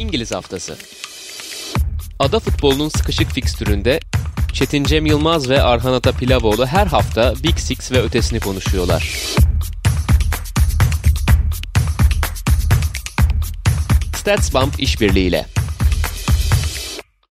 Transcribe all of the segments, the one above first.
İngiliz Haftası. Ada futbolunun sıkışık fikstüründe Çetin Cem Yılmaz ve Arhan Ata Pilavoğlu her hafta Big Six ve ötesini konuşuyorlar. StatsBomb işbirliğiyle.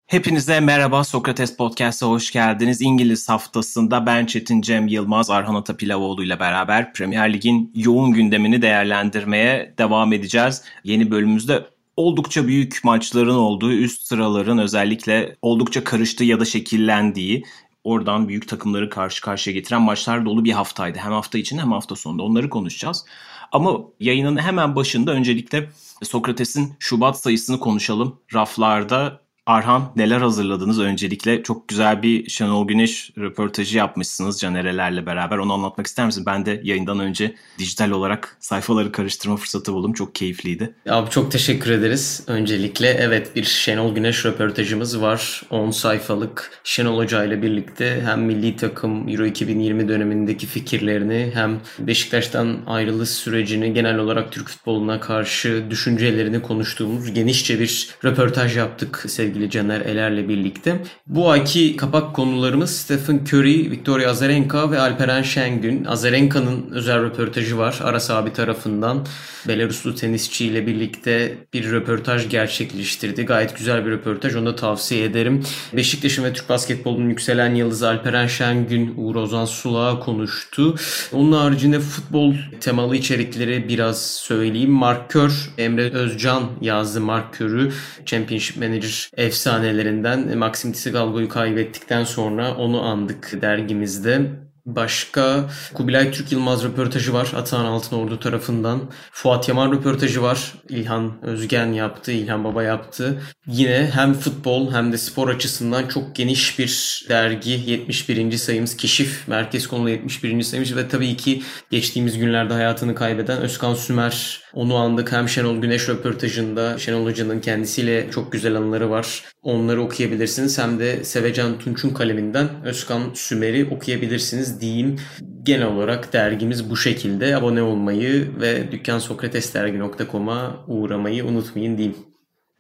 Hepinize merhaba Sokrates Podcast'a hoş geldiniz. İngiliz haftasında ben Çetin Cem Yılmaz, Arhan Atapilavoğlu ile beraber Premier Lig'in yoğun gündemini değerlendirmeye devam edeceğiz. Yeni bölümümüzde oldukça büyük maçların olduğu, üst sıraların özellikle oldukça karıştığı ya da şekillendiği, oradan büyük takımları karşı karşıya getiren maçlar dolu bir haftaydı. Hem hafta için hem hafta sonunda onları konuşacağız. Ama yayının hemen başında öncelikle Sokrates'in Şubat sayısını konuşalım. Raflarda Arhan neler hazırladınız? Öncelikle çok güzel bir Şenol Güneş röportajı yapmışsınız Canerelerle beraber. Onu anlatmak ister misin? Ben de yayından önce dijital olarak sayfaları karıştırma fırsatı buldum. Çok keyifliydi. Abi çok teşekkür ederiz. Öncelikle evet bir Şenol Güneş röportajımız var. 10 sayfalık Şenol Hoca ile birlikte hem milli takım Euro 2020 dönemindeki fikirlerini hem Beşiktaş'tan ayrılış sürecini genel olarak Türk futboluna karşı düşüncelerini konuştuğumuz genişçe bir röportaj yaptık sevgili sevgili Caner Eler'le birlikte. Bu ayki kapak konularımız Stephen Curry, Victoria Azarenka ve Alperen Şengün. Azarenka'nın özel röportajı var Aras abi tarafından. Belaruslu tenisçiyle birlikte bir röportaj gerçekleştirdi. Gayet güzel bir röportaj. Onu da tavsiye ederim. Beşiktaş'ın ve Türk basketbolunun yükselen yıldızı Alperen Şengün, Uğur Ozan Sulağ'a konuştu. Onun haricinde futbol temalı içerikleri biraz söyleyeyim. Mark Kör, Emre Özcan yazdı Mark Kör'ü. Championship Manager efsanelerinden Maxim Tsigalgo'yu kaybettikten sonra onu andık dergimizde. Başka Kubilay Türk Yılmaz röportajı var Atahan Altınordu tarafından. Fuat Yaman röportajı var. İlhan Özgen yaptı, İlhan Baba yaptı. Yine hem futbol hem de spor açısından çok geniş bir dergi. 71. sayımız Keşif Merkez konulu 71. sayımız ve tabii ki geçtiğimiz günlerde hayatını kaybeden Özkan Sümer onu andık hem Şenol Güneş röportajında Şenol Hoca'nın kendisiyle çok güzel anıları var. Onları okuyabilirsiniz. Hem de Sevecan Tunç'un kaleminden Özkan Sümer'i okuyabilirsiniz diyeyim. Genel olarak dergimiz bu şekilde. Abone olmayı ve dükkansokratesdergi.com'a uğramayı unutmayın diyeyim.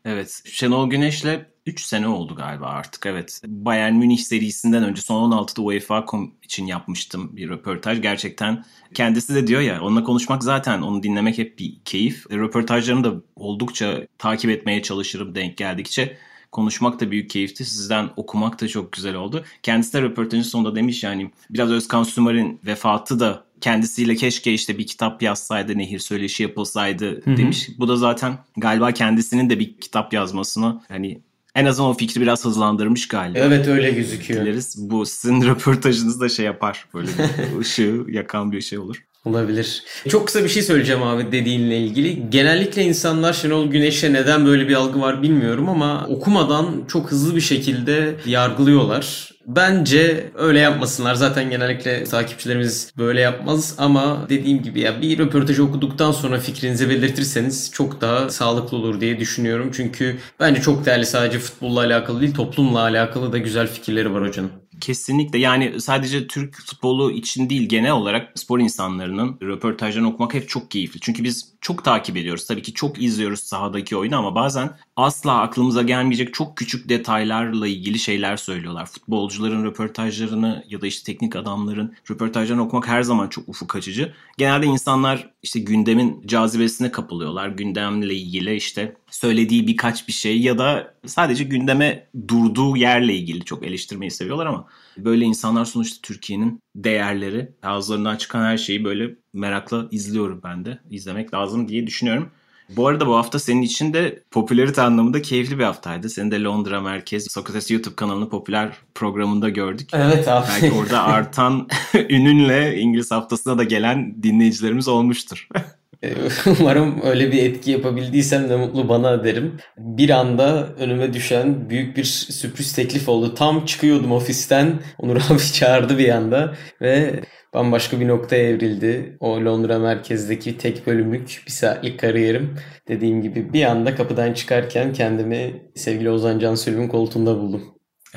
Evet. Şenol Güneş'le 3 sene oldu galiba artık evet. Bayern Münih serisinden önce son 16'da UEFA için yapmıştım bir röportaj. Gerçekten kendisi de diyor ya onunla konuşmak zaten onu dinlemek hep bir keyif. Röportajlarını da oldukça takip etmeye çalışırım denk geldikçe. Konuşmak da büyük keyifti. Sizden okumak da çok güzel oldu. Kendisi de röportajın sonunda demiş yani biraz Özkan Sümer'in vefatı da kendisiyle keşke işte bir kitap yazsaydı, nehir söyleşi yapılsaydı demiş. Hı hı. Bu da zaten galiba kendisinin de bir kitap yazmasını hani en azından o fikri biraz hızlandırmış galiba. Evet öyle gözüküyor. Dileriz. Bu sizin röportajınız da şey yapar. Böyle ışığı yakan bir şey olur. Olabilir. Çok kısa bir şey söyleyeceğim abi dediğinle ilgili. Genellikle insanlar Şenol Güneş'e neden böyle bir algı var bilmiyorum ama okumadan çok hızlı bir şekilde yargılıyorlar. Bence öyle yapmasınlar. Zaten genellikle takipçilerimiz böyle yapmaz ama dediğim gibi ya bir röportajı okuduktan sonra fikrinizi belirtirseniz çok daha sağlıklı olur diye düşünüyorum. Çünkü bence çok değerli sadece futbolla alakalı değil toplumla alakalı da güzel fikirleri var hocanın. Kesinlikle yani sadece Türk futbolu için değil genel olarak spor insanlarının röportajlarını okumak hep çok keyifli. Çünkü biz çok takip ediyoruz. Tabii ki çok izliyoruz sahadaki oyunu ama bazen asla aklımıza gelmeyecek çok küçük detaylarla ilgili şeyler söylüyorlar. Futbolcuların röportajlarını ya da işte teknik adamların röportajlarını okumak her zaman çok ufuk açıcı. Genelde insanlar işte gündemin cazibesine kapılıyorlar. Gündemle ilgili işte söylediği birkaç bir şey ya da sadece gündeme durduğu yerle ilgili çok eleştirmeyi seviyorlar ama böyle insanlar sonuçta Türkiye'nin değerleri, ağızlarından çıkan her şeyi böyle merakla izliyorum ben de. İzlemek lazım diye düşünüyorum. Bu arada bu hafta senin için de popülerite anlamında keyifli bir haftaydı. Seni de Londra merkez Sokrates YouTube kanalının popüler programında gördük. Evet abi. Belki orada artan ününle İngiliz haftasına da gelen dinleyicilerimiz olmuştur. Umarım öyle bir etki yapabildiysem de mutlu bana derim. Bir anda önüme düşen büyük bir sürpriz teklif oldu. Tam çıkıyordum ofisten. Onur abi çağırdı bir anda ve bambaşka bir noktaya evrildi. O Londra merkezdeki tek bölümlük bir saatlik kariyerim. Dediğim gibi bir anda kapıdan çıkarken kendimi sevgili Ozan Can Sülvün koltuğunda buldum.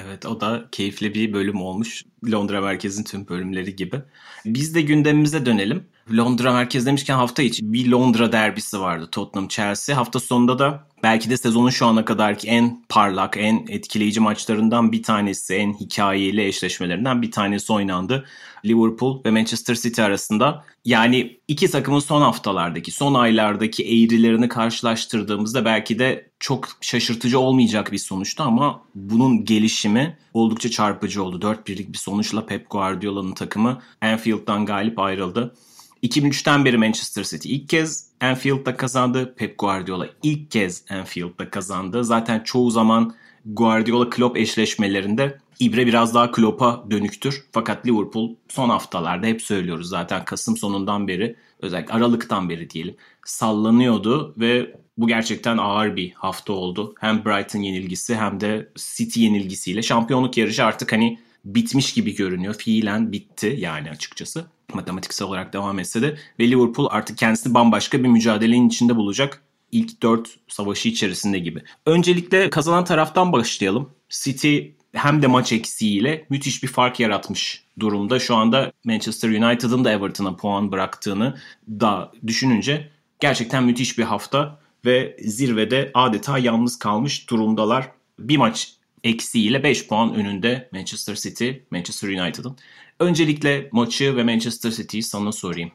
Evet o da keyifli bir bölüm olmuş. Londra merkezin tüm bölümleri gibi. Biz de gündemimize dönelim. Londra merkez demişken hafta içi bir Londra derbisi vardı Tottenham Chelsea. Hafta sonunda da belki de sezonun şu ana kadarki en parlak, en etkileyici maçlarından bir tanesi, en hikayeli eşleşmelerinden bir tanesi oynandı. Liverpool ve Manchester City arasında. Yani iki takımın son haftalardaki, son aylardaki eğrilerini karşılaştırdığımızda belki de çok şaşırtıcı olmayacak bir sonuçtu ama bunun gelişimi oldukça çarpıcı oldu. 4-1'lik bir sonuçla Pep Guardiola'nın takımı Anfield'dan galip ayrıldı. 2003'ten beri Manchester City ilk kez Anfield'da kazandı. Pep Guardiola ilk kez Anfield'da kazandı. Zaten çoğu zaman Guardiola-Klopp eşleşmelerinde ibre biraz daha Klopp'a dönüktür. Fakat Liverpool son haftalarda hep söylüyoruz zaten Kasım sonundan beri özellikle Aralık'tan beri diyelim sallanıyordu ve bu gerçekten ağır bir hafta oldu. Hem Brighton yenilgisi hem de City yenilgisiyle şampiyonluk yarışı artık hani bitmiş gibi görünüyor. Fiilen bitti yani açıkçası. Matematiksel olarak devam etse de ve Liverpool artık kendisini bambaşka bir mücadelenin içinde bulacak ilk dört savaşı içerisinde gibi. Öncelikle kazanan taraftan başlayalım. City hem de maç eksiğiyle müthiş bir fark yaratmış durumda. Şu anda Manchester United'ın da Everton'a puan bıraktığını da düşününce gerçekten müthiş bir hafta ve zirvede adeta yalnız kalmış durumdalar. Bir maç eksiğiyle 5 puan önünde Manchester City, Manchester United'ın. Öncelikle maçı ve Manchester City'yi sana sorayım.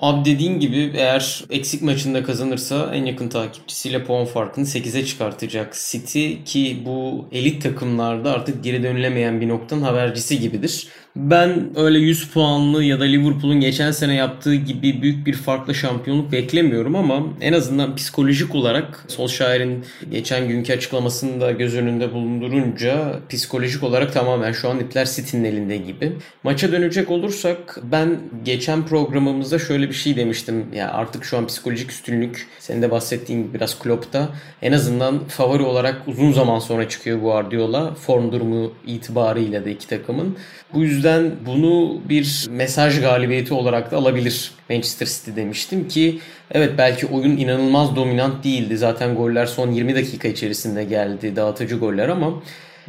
Abi dediğin gibi eğer eksik maçında kazanırsa en yakın takipçisiyle puan farkını 8'e çıkartacak City ki bu elit takımlarda artık geri dönülemeyen bir noktanın habercisi gibidir. Ben öyle 100 puanlı ya da Liverpool'un geçen sene yaptığı gibi büyük bir farklı şampiyonluk beklemiyorum ama en azından psikolojik olarak Solskjaer'in geçen günkü açıklamasını da göz önünde bulundurunca psikolojik olarak tamamen şu an ipler City'nin elinde gibi. Maça dönecek olursak ben geçen programımızda şöyle bir şey demiştim. Ya artık şu an psikolojik üstünlük senin de bahsettiğin gibi biraz Klopp'ta en azından favori olarak uzun zaman sonra çıkıyor Guardiola form durumu itibarıyla da iki takımın. Bu yüzden bunu bir mesaj galibiyeti olarak da alabilir Manchester City demiştim ki evet belki oyun inanılmaz dominant değildi. Zaten goller son 20 dakika içerisinde geldi dağıtıcı goller ama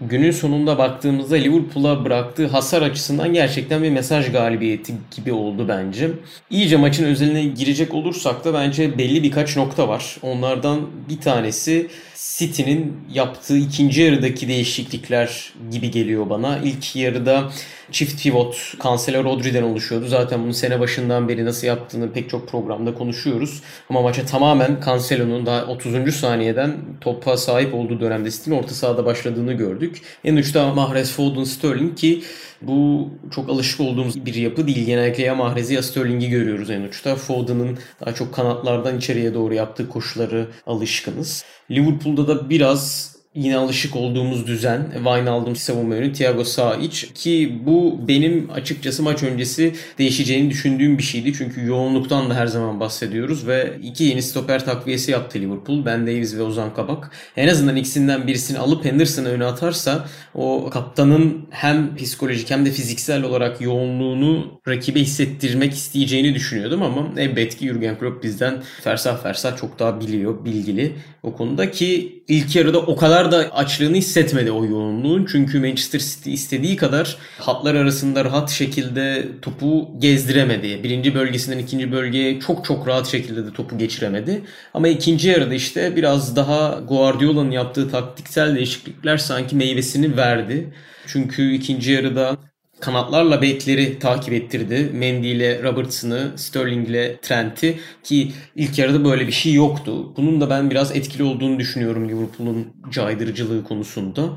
günün sonunda baktığımızda Liverpool'a bıraktığı hasar açısından gerçekten bir mesaj galibiyeti gibi oldu bence. İyice maçın özeline girecek olursak da bence belli birkaç nokta var. Onlardan bir tanesi City'nin yaptığı ikinci yarıdaki değişiklikler gibi geliyor bana. İlk yarıda çift pivot Cancelo Rodri'den oluşuyordu. Zaten bunu sene başından beri nasıl yaptığını pek çok programda konuşuyoruz. Ama maça tamamen Cancelo'nun daha 30. saniyeden topa sahip olduğu dönemde City'nin orta sahada başladığını gördük. En uçta Mahrez, Foden, Sterling ki bu çok alışık olduğumuz bir yapı değil. Genellikle ya Mahrez'i ya Sterling'i görüyoruz en uçta. Foden'ın daha çok kanatlardan içeriye doğru yaptığı koşuları alışkınız. Liverpool'da da biraz yine alışık olduğumuz düzen Wijnaldum savunma yönü Thiago sağ iç ki bu benim açıkçası maç öncesi değişeceğini düşündüğüm bir şeydi. Çünkü yoğunluktan da her zaman bahsediyoruz ve iki yeni stoper takviyesi yaptı Liverpool. Ben Davies ve Ozan Kabak. En azından ikisinden birisini alıp Henderson'ı öne atarsa o kaptanın hem psikolojik hem de fiziksel olarak yoğunluğunu rakibe hissettirmek isteyeceğini düşünüyordum ama elbette ki Jurgen Klopp bizden fersah fersah çok daha biliyor, bilgili o konuda ki ilk yarıda o kadar da açlığını hissetmedi o yoğunluğun. Çünkü Manchester City istediği kadar hatlar arasında rahat şekilde topu gezdiremedi. Birinci bölgesinden ikinci bölgeye çok çok rahat şekilde de topu geçiremedi. Ama ikinci yarıda işte biraz daha Guardiola'nın yaptığı taktiksel değişiklikler sanki meyvesini verdi. Çünkü ikinci yarıda kanatlarla bekleri takip ettirdi. Mendy ile Robertson'ı, Sterling ile Trent'i ki ilk yarıda böyle bir şey yoktu. Bunun da ben biraz etkili olduğunu düşünüyorum Liverpool'un caydırıcılığı konusunda.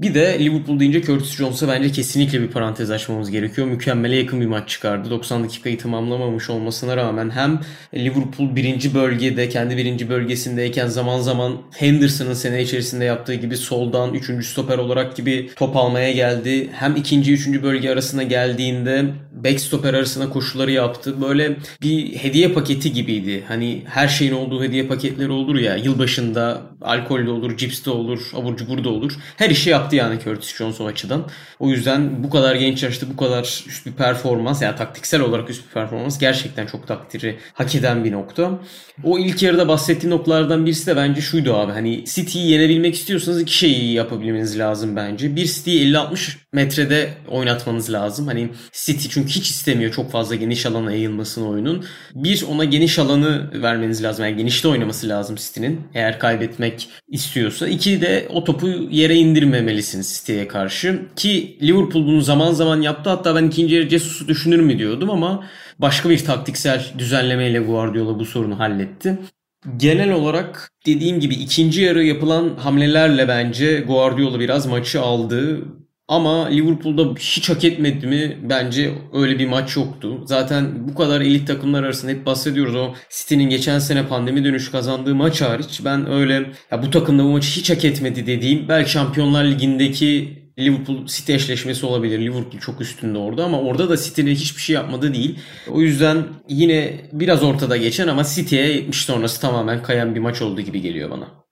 Bir de Liverpool deyince Curtis Jones'a bence kesinlikle bir parantez açmamız gerekiyor. Mükemmele yakın bir maç çıkardı. 90 dakikayı tamamlamamış olmasına rağmen hem Liverpool birinci bölgede, kendi birinci bölgesindeyken zaman zaman Henderson'ın sene içerisinde yaptığı gibi soldan üçüncü stoper olarak gibi top almaya geldi. Hem ikinci, üçüncü bölge arasına geldiğinde backstoper arasına koşuları yaptı. Böyle bir hediye paketi gibiydi. Hani her şeyin olduğu hediye paketleri olur ya. Yılbaşında alkol de olur, cips de olur, abur cubur da olur. Her işi yaptı yaptı yani Curtis Jones o açıdan. O yüzden bu kadar genç yaşta bu kadar üst bir performans yani taktiksel olarak üst bir performans gerçekten çok takdiri hak eden bir nokta. O ilk yarıda bahsettiğim noktalardan birisi de bence şuydu abi. Hani City'yi yenebilmek istiyorsanız iki şeyi yapabilmeniz lazım bence. Bir City'yi 50-60 metrede oynatmanız lazım. Hani City çünkü hiç istemiyor çok fazla geniş alana yayılmasını oyunun. Bir ona geniş alanı vermeniz lazım. Yani genişte oynaması lazım City'nin eğer kaybetmek istiyorsa. İki de o topu yere indirmemelisiniz City'ye karşı. Ki Liverpool bunu zaman zaman yaptı. Hatta ben ikinci yarı Jesus'u düşünür mü diyordum ama başka bir taktiksel düzenlemeyle Guardiola bu sorunu halletti. Genel olarak dediğim gibi ikinci yarı yapılan hamlelerle bence Guardiola biraz maçı aldı. Ama Liverpool'da hiç hak etmedi mi? Bence öyle bir maç yoktu. Zaten bu kadar elit takımlar arasında hep bahsediyoruz. O City'nin geçen sene pandemi dönüşü kazandığı maç hariç ben öyle ya bu takımda bu maçı hiç hak etmedi dediğim belki Şampiyonlar Ligi'ndeki Liverpool City eşleşmesi olabilir. Liverpool çok üstünde orada ama orada da City'nin hiçbir şey yapmadı değil. O yüzden yine biraz ortada geçen ama City'ye 70 sonrası tamamen kayan bir maç olduğu gibi geliyor bana.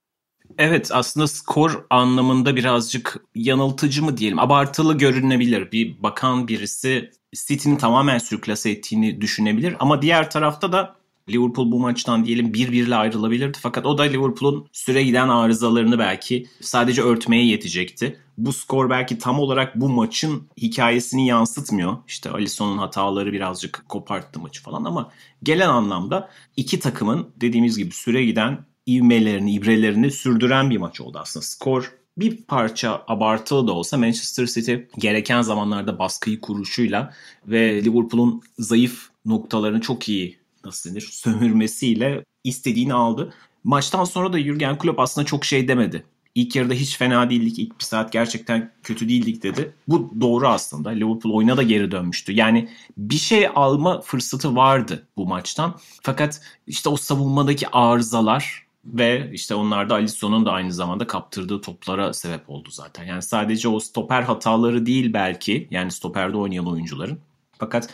Evet aslında skor anlamında birazcık yanıltıcı mı diyelim abartılı görünebilir. Bir bakan birisi City'nin tamamen sürklase ettiğini düşünebilir ama diğer tarafta da Liverpool bu maçtan diyelim bir birle ayrılabilirdi. Fakat o da Liverpool'un süre giden arızalarını belki sadece örtmeye yetecekti. Bu skor belki tam olarak bu maçın hikayesini yansıtmıyor. İşte Alisson'un hataları birazcık koparttı maçı falan ama gelen anlamda iki takımın dediğimiz gibi süre giden ivmelerini, ibrelerini sürdüren bir maç oldu aslında. Skor bir parça abartılı da olsa Manchester City gereken zamanlarda baskıyı kuruşuyla ve Liverpool'un zayıf noktalarını çok iyi nasıl denir sömürmesiyle istediğini aldı. Maçtan sonra da Jurgen Klopp aslında çok şey demedi. İlk yarıda hiç fena değildik. İlk bir saat gerçekten kötü değildik dedi. Bu doğru aslında. Liverpool oyuna da geri dönmüştü. Yani bir şey alma fırsatı vardı bu maçtan. Fakat işte o savunmadaki arızalar ve işte onlar da Alisson'un da aynı zamanda kaptırdığı toplara sebep oldu zaten. Yani sadece o stoper hataları değil belki yani stoperde oynayan oyuncuların. Fakat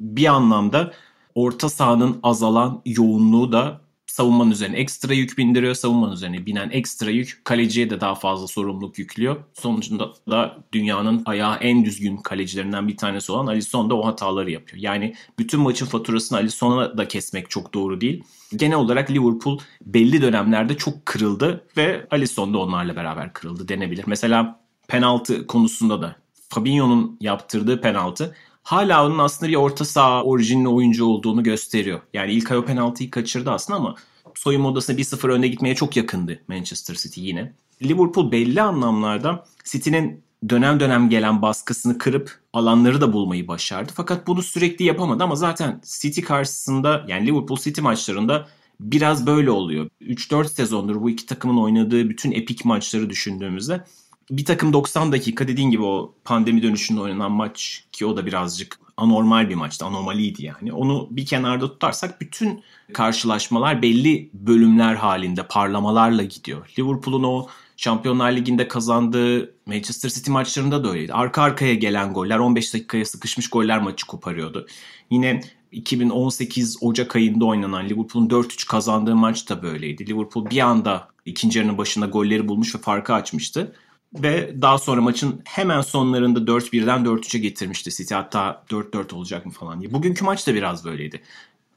bir anlamda orta sahanın azalan yoğunluğu da savunmanın üzerine ekstra yük bindiriyor. Savunmanın üzerine binen ekstra yük kaleciye de daha fazla sorumluluk yüklüyor. Sonucunda da dünyanın ayağı en düzgün kalecilerinden bir tanesi olan Alisson da o hataları yapıyor. Yani bütün maçın faturasını Alisson'a da kesmek çok doğru değil. Genel olarak Liverpool belli dönemlerde çok kırıldı ve Alisson da onlarla beraber kırıldı denebilir. Mesela penaltı konusunda da Fabinho'nun yaptırdığı penaltı hala onun aslında bir orta saha orijinli oyuncu olduğunu gösteriyor. Yani ilk ay o penaltıyı kaçırdı aslında ama soyunma odasına 1-0 önde gitmeye çok yakındı Manchester City yine. Liverpool belli anlamlarda City'nin dönem dönem gelen baskısını kırıp alanları da bulmayı başardı. Fakat bunu sürekli yapamadı ama zaten City karşısında yani Liverpool City maçlarında biraz böyle oluyor. 3-4 sezondur bu iki takımın oynadığı bütün epik maçları düşündüğümüzde bir takım 90 dakika dediğin gibi o pandemi dönüşünde oynanan maç ki o da birazcık anormal bir maçtı. Anormaliydi yani. Onu bir kenarda tutarsak bütün karşılaşmalar belli bölümler halinde parlamalarla gidiyor. Liverpool'un o Şampiyonlar Ligi'nde kazandığı Manchester City maçlarında da öyleydi. Arka arkaya gelen goller 15 dakikaya sıkışmış goller maçı koparıyordu. Yine 2018 Ocak ayında oynanan Liverpool'un 4-3 kazandığı maç da böyleydi. Liverpool bir anda ikinci yarının başında golleri bulmuş ve farkı açmıştı. Ve daha sonra maçın hemen sonlarında 4-1'den 4-3'e getirmişti City. Hatta 4-4 olacak mı falan diye. Bugünkü maç da biraz böyleydi.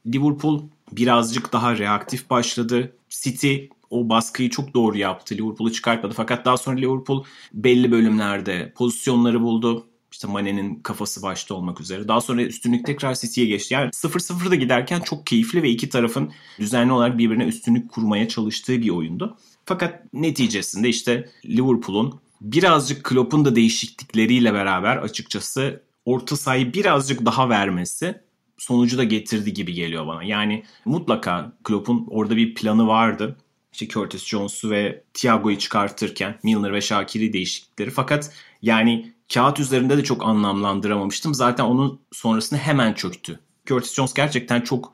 Liverpool birazcık daha reaktif başladı. City o baskıyı çok doğru yaptı. Liverpool'u çıkartmadı. Fakat daha sonra Liverpool belli bölümlerde pozisyonları buldu. İşte Mane'nin kafası başta olmak üzere. Daha sonra üstünlük tekrar City'ye geçti. Yani 0-0'da giderken çok keyifli ve iki tarafın düzenli olarak birbirine üstünlük kurmaya çalıştığı bir oyundu. Fakat neticesinde işte Liverpool'un birazcık Klopp'un da değişiklikleriyle beraber açıkçası orta sahayı birazcık daha vermesi sonucu da getirdi gibi geliyor bana. Yani mutlaka Klopp'un orada bir planı vardı. İşte Curtis Jones'u ve Thiago'yu çıkartırken Milner ve Shakiri değişiklikleri. Fakat yani kağıt üzerinde de çok anlamlandıramamıştım. Zaten onun sonrasında hemen çöktü. Curtis Jones gerçekten çok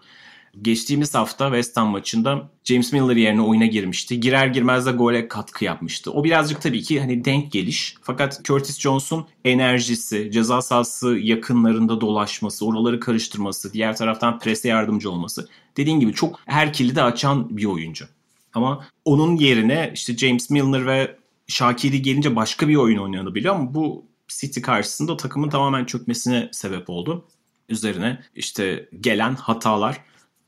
Geçtiğimiz hafta West Ham maçında James Miller yerine oyuna girmişti. Girer girmez de gole katkı yapmıştı. O birazcık tabii ki hani denk geliş. Fakat Curtis Jones'un enerjisi, ceza sahası yakınlarında dolaşması, oraları karıştırması, diğer taraftan prese yardımcı olması. Dediğim gibi çok her kilidi açan bir oyuncu. Ama onun yerine işte James Milner ve Şakiri gelince başka bir oyun oynanabiliyor ama bu City karşısında takımın tamamen çökmesine sebep oldu. Üzerine işte gelen hatalar.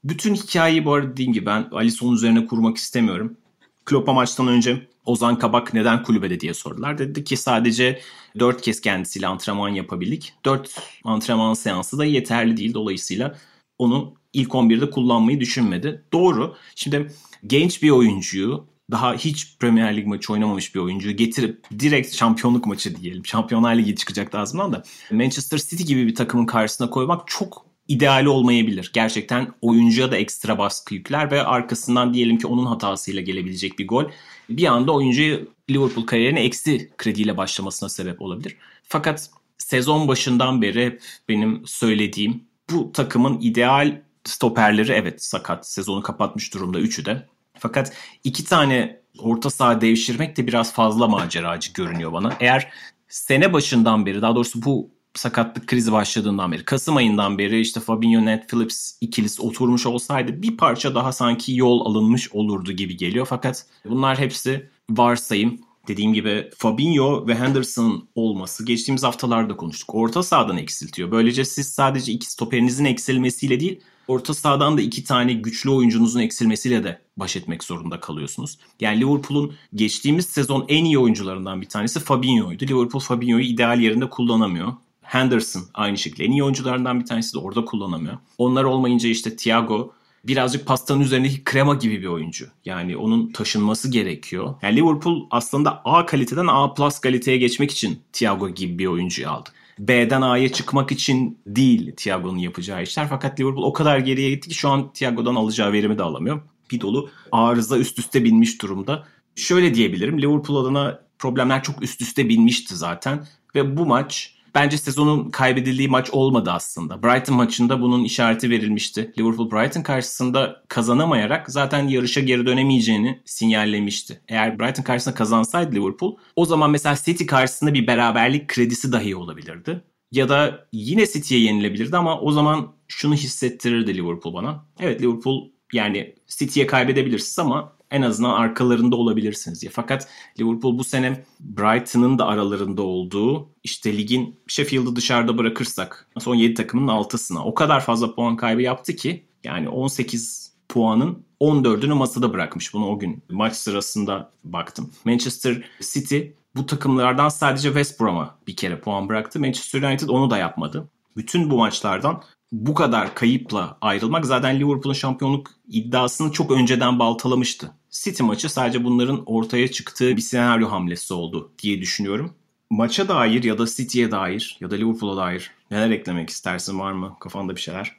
Bütün hikayeyi bu arada dediğim gibi ben Alisson üzerine kurmak istemiyorum. Klopp'a maçtan önce Ozan Kabak neden kulübede diye sordular. Dedi ki sadece 4 kez kendisiyle antrenman yapabildik. 4 antrenman seansı da yeterli değil. Dolayısıyla onu ilk 11'de kullanmayı düşünmedi. Doğru. Şimdi genç bir oyuncuyu daha hiç Premier Lig maçı oynamamış bir oyuncuyu getirip direkt şampiyonluk maçı diyelim. Şampiyonlar Ligi çıkacak ağzından da Manchester City gibi bir takımın karşısına koymak çok ideali olmayabilir. Gerçekten oyuncuya da ekstra baskı yükler ve arkasından diyelim ki onun hatasıyla gelebilecek bir gol bir anda oyuncuyu Liverpool kariyerine eksi krediyle başlamasına sebep olabilir. Fakat sezon başından beri benim söylediğim bu takımın ideal stoperleri evet sakat. Sezonu kapatmış durumda üçü de. Fakat iki tane orta saha devşirmek de biraz fazla maceracı görünüyor bana. Eğer sene başından beri daha doğrusu bu sakatlık krizi başladığından beri Kasım ayından beri işte Fabinho Ned Phillips ikilisi oturmuş olsaydı bir parça daha sanki yol alınmış olurdu gibi geliyor. Fakat bunlar hepsi varsayım. Dediğim gibi Fabinho ve Henderson olması geçtiğimiz haftalarda konuştuk. Orta sahadan eksiltiyor. Böylece siz sadece iki stoperinizin eksilmesiyle değil orta sahadan da iki tane güçlü oyuncunuzun eksilmesiyle de baş etmek zorunda kalıyorsunuz. Yani Liverpool'un geçtiğimiz sezon en iyi oyuncularından bir tanesi Fabinho'ydu. Liverpool Fabinho'yu ideal yerinde kullanamıyor. Henderson aynı şekilde en iyi oyuncularından bir tanesi de orada kullanamıyor. Onlar olmayınca işte Thiago birazcık pastanın üzerindeki krema gibi bir oyuncu. Yani onun taşınması gerekiyor. Yani Liverpool aslında A kaliteden A plus kaliteye geçmek için Thiago gibi bir oyuncuyu aldı. B'den A'ya çıkmak için değil Thiago'nun yapacağı işler. Fakat Liverpool o kadar geriye gitti ki şu an Thiago'dan alacağı verimi de alamıyor. Bir dolu arıza üst üste binmiş durumda. Şöyle diyebilirim Liverpool adına problemler çok üst üste binmişti zaten. Ve bu maç bence sezonun kaybedildiği maç olmadı aslında. Brighton maçında bunun işareti verilmişti. Liverpool Brighton karşısında kazanamayarak zaten yarışa geri dönemeyeceğini sinyallemişti. Eğer Brighton karşısında kazansaydı Liverpool o zaman mesela City karşısında bir beraberlik kredisi dahi olabilirdi. Ya da yine City'ye yenilebilirdi ama o zaman şunu hissettirirdi Liverpool bana. Evet Liverpool yani City'ye kaybedebilirsiniz ama en azından arkalarında olabilirsiniz diye. Fakat Liverpool bu sene Brighton'ın da aralarında olduğu işte ligin Sheffield'ı dışarıda bırakırsak son 7 takımın altısına o kadar fazla puan kaybı yaptı ki yani 18 puanın 14'ünü masada bırakmış. Bunu o gün maç sırasında baktım. Manchester City bu takımlardan sadece West Brom'a bir kere puan bıraktı. Manchester United onu da yapmadı. Bütün bu maçlardan bu kadar kayıpla ayrılmak zaten Liverpool'un şampiyonluk iddiasını çok önceden baltalamıştı. City maçı sadece bunların ortaya çıktığı bir senaryo hamlesi oldu diye düşünüyorum. Maça dair ya da City'ye dair ya da Liverpool'a dair neler eklemek istersin var mı kafanda bir şeyler?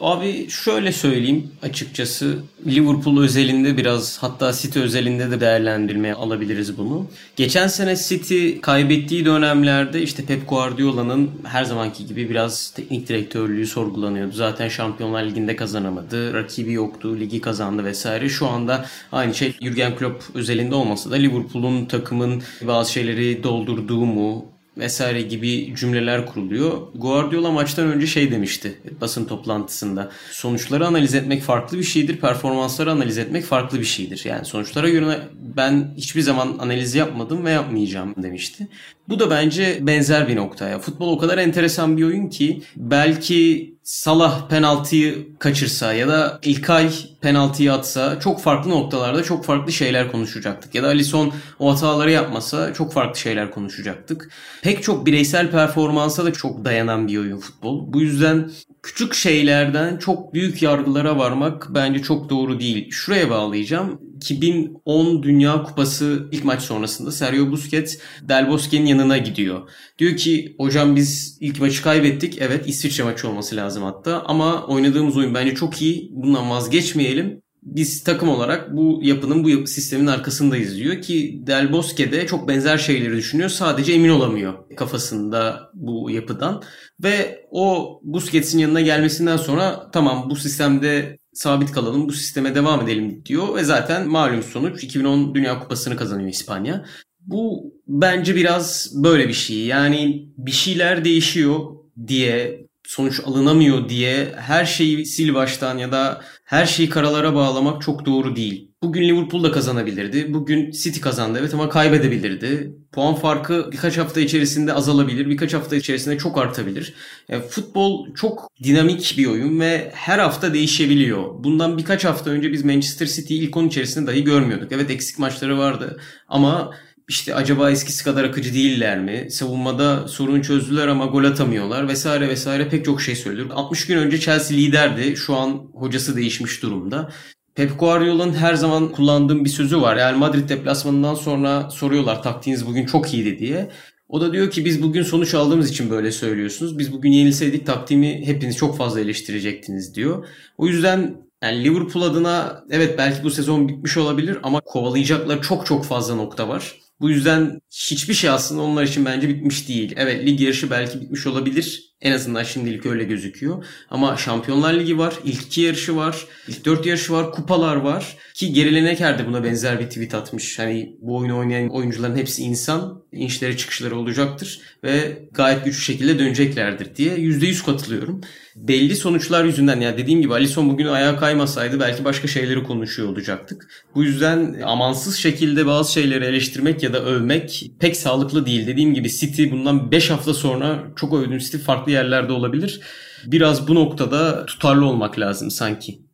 Abi şöyle söyleyeyim açıkçası Liverpool özelinde biraz hatta City özelinde de değerlendirmeye alabiliriz bunu. Geçen sene City kaybettiği dönemlerde işte Pep Guardiola'nın her zamanki gibi biraz teknik direktörlüğü sorgulanıyordu. Zaten Şampiyonlar Ligi'nde kazanamadı. Rakibi yoktu. Ligi kazandı vesaire. Şu anda aynı şey Jurgen Klopp özelinde olmasa da Liverpool'un takımın bazı şeyleri doldurduğu mu vesaire gibi cümleler kuruluyor. Guardiola maçtan önce şey demişti basın toplantısında. Sonuçları analiz etmek farklı bir şeydir, performansları analiz etmek farklı bir şeydir. Yani sonuçlara göre ben hiçbir zaman analiz yapmadım ve yapmayacağım demişti. Bu da bence benzer bir nokta ya. Futbol o kadar enteresan bir oyun ki belki Salah penaltıyı kaçırsa ya da İlkay penaltıyı atsa çok farklı noktalarda çok farklı şeyler konuşacaktık. Ya da Alisson o hataları yapmasa çok farklı şeyler konuşacaktık. Pek çok bireysel performansa da çok dayanan bir oyun futbol. Bu yüzden küçük şeylerden çok büyük yargılara varmak bence çok doğru değil. Şuraya bağlayacağım. 2010 Dünya Kupası ilk maç sonrasında Sergio Busquets Del Bosque'nin yanına gidiyor. Diyor ki hocam biz ilk maçı kaybettik. Evet İsviçre maçı olması lazım hatta. Ama oynadığımız oyun bence çok iyi. Bundan vazgeçmeyelim biz takım olarak bu yapının, bu sistemin arkasındayız diyor ki Del Bosque de çok benzer şeyleri düşünüyor. Sadece emin olamıyor kafasında bu yapıdan. Ve o Busquets'in yanına gelmesinden sonra tamam bu sistemde sabit kalalım, bu sisteme devam edelim diyor. Ve zaten malum sonuç 2010 Dünya Kupası'nı kazanıyor İspanya. Bu bence biraz böyle bir şey. Yani bir şeyler değişiyor diye sonuç alınamıyor diye her şeyi sil baştan ya da her şeyi karalara bağlamak çok doğru değil. Bugün Liverpool da kazanabilirdi. Bugün City kazandı evet ama kaybedebilirdi. Puan farkı birkaç hafta içerisinde azalabilir. Birkaç hafta içerisinde çok artabilir. Yani futbol çok dinamik bir oyun ve her hafta değişebiliyor. Bundan birkaç hafta önce biz Manchester City'yi ilk 10 içerisinde dahi görmüyorduk. Evet eksik maçları vardı ama işte acaba eskisi kadar akıcı değiller mi? Savunmada sorun çözdüler ama gol atamıyorlar vesaire vesaire pek çok şey söylüyor. 60 gün önce Chelsea liderdi. Şu an hocası değişmiş durumda. Pep Guardiola'nın her zaman kullandığım bir sözü var. Yani Madrid deplasmanından sonra soruyorlar taktiğiniz bugün çok iyiydi diye. O da diyor ki biz bugün sonuç aldığımız için böyle söylüyorsunuz. Biz bugün yenilseydik taktiğimi hepiniz çok fazla eleştirecektiniz diyor. O yüzden yani Liverpool adına evet belki bu sezon bitmiş olabilir ama kovalayacaklar çok çok fazla nokta var. Bu yüzden hiçbir şey aslında onlar için bence bitmiş değil. Evet lig yarışı belki bitmiş olabilir. En azından şimdilik öyle gözüküyor. Ama Şampiyonlar Ligi var, ilk iki yarışı var, ilk dört yarışı var, kupalar var. Ki Gerileneker de buna benzer bir tweet atmış. Hani bu oyunu oynayan oyuncuların hepsi insan, inişleri çıkışları olacaktır ve gayet güçlü şekilde döneceklerdir diye %100 katılıyorum. Belli sonuçlar yüzünden ya dediğim gibi Alisson bugün ayağa kaymasaydı belki başka şeyleri konuşuyor olacaktık. Bu yüzden amansız şekilde bazı şeyleri eleştirmek ya da övmek pek sağlıklı değil. Dediğim gibi City bundan 5 hafta sonra çok övdüğüm City farklı yerlerde olabilir. Biraz bu noktada tutarlı olmak lazım sanki.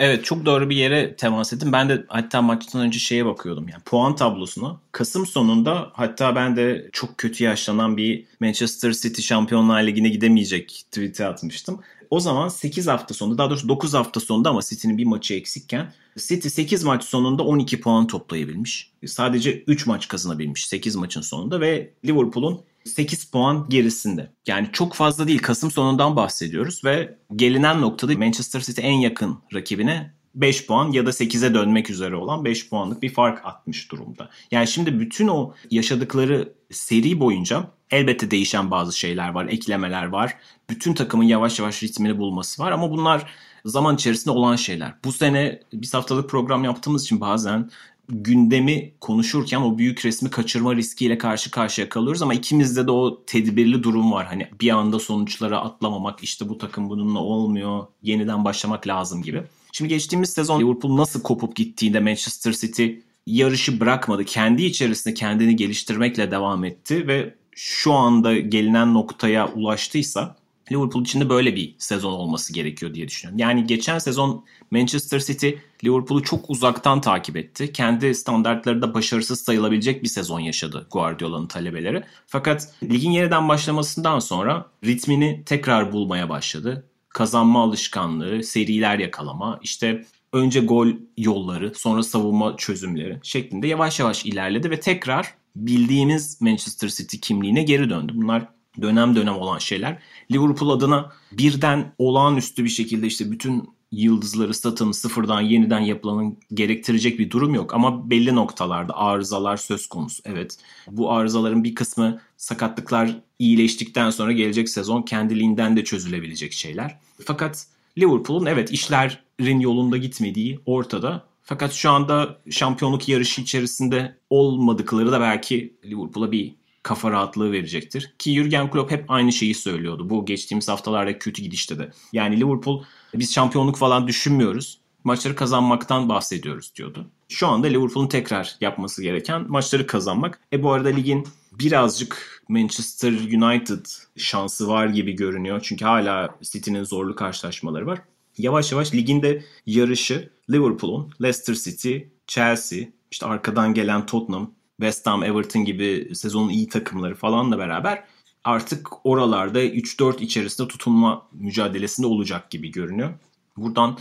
Evet çok doğru bir yere temas ettim. Ben de hatta maçtan önce şeye bakıyordum yani puan tablosuna. Kasım sonunda hatta ben de çok kötü yaşlanan bir Manchester City Şampiyonlar Ligi'ne gidemeyecek tweet'i atmıştım. O zaman 8 hafta sonunda daha doğrusu 9 hafta sonunda ama City'nin bir maçı eksikken City 8 maç sonunda 12 puan toplayabilmiş. Sadece 3 maç kazanabilmiş 8 maçın sonunda ve Liverpool'un 8 puan gerisinde. Yani çok fazla değil. Kasım sonundan bahsediyoruz ve gelinen noktada Manchester City en yakın rakibine 5 puan ya da 8'e dönmek üzere olan 5 puanlık bir fark atmış durumda. Yani şimdi bütün o yaşadıkları seri boyunca elbette değişen bazı şeyler var, eklemeler var. Bütün takımın yavaş yavaş ritmini bulması var ama bunlar zaman içerisinde olan şeyler. Bu sene bir haftalık program yaptığımız için bazen gündemi konuşurken o büyük resmi kaçırma riskiyle karşı karşıya kalıyoruz ama ikimizde de o tedbirli durum var. Hani bir anda sonuçlara atlamamak, işte bu takım bununla olmuyor, yeniden başlamak lazım gibi. Şimdi geçtiğimiz sezon Liverpool nasıl kopup gittiğinde Manchester City yarışı bırakmadı. Kendi içerisinde kendini geliştirmekle devam etti ve şu anda gelinen noktaya ulaştıysa Liverpool için de böyle bir sezon olması gerekiyor diye düşünüyorum. Yani geçen sezon Manchester City Liverpool'u çok uzaktan takip etti. Kendi standartları da başarısız sayılabilecek bir sezon yaşadı Guardiola'nın talebeleri. Fakat ligin yeniden başlamasından sonra ritmini tekrar bulmaya başladı. Kazanma alışkanlığı, seriler yakalama, işte önce gol yolları, sonra savunma çözümleri şeklinde yavaş yavaş ilerledi ve tekrar bildiğimiz Manchester City kimliğine geri döndü. Bunlar dönem dönem olan şeyler. Liverpool adına birden olağanüstü bir şekilde işte bütün yıldızları satın sıfırdan yeniden yapılanın gerektirecek bir durum yok. Ama belli noktalarda arızalar söz konusu. Evet bu arızaların bir kısmı sakatlıklar iyileştikten sonra gelecek sezon kendiliğinden de çözülebilecek şeyler. Fakat Liverpool'un evet işlerin yolunda gitmediği ortada. Fakat şu anda şampiyonluk yarışı içerisinde olmadıkları da belki Liverpool'a bir kafa rahatlığı verecektir. Ki Jurgen Klopp hep aynı şeyi söylüyordu. Bu geçtiğimiz haftalarda kötü gidişte de. Yani Liverpool biz şampiyonluk falan düşünmüyoruz. Maçları kazanmaktan bahsediyoruz diyordu. Şu anda Liverpool'un tekrar yapması gereken maçları kazanmak. E bu arada ligin birazcık Manchester United şansı var gibi görünüyor. Çünkü hala City'nin zorlu karşılaşmaları var. Yavaş yavaş liginde yarışı Liverpool'un, Leicester City, Chelsea, işte arkadan gelen Tottenham, West Ham, Everton gibi sezonun iyi takımları falanla beraber artık oralarda 3-4 içerisinde tutunma mücadelesinde olacak gibi görünüyor. Buradan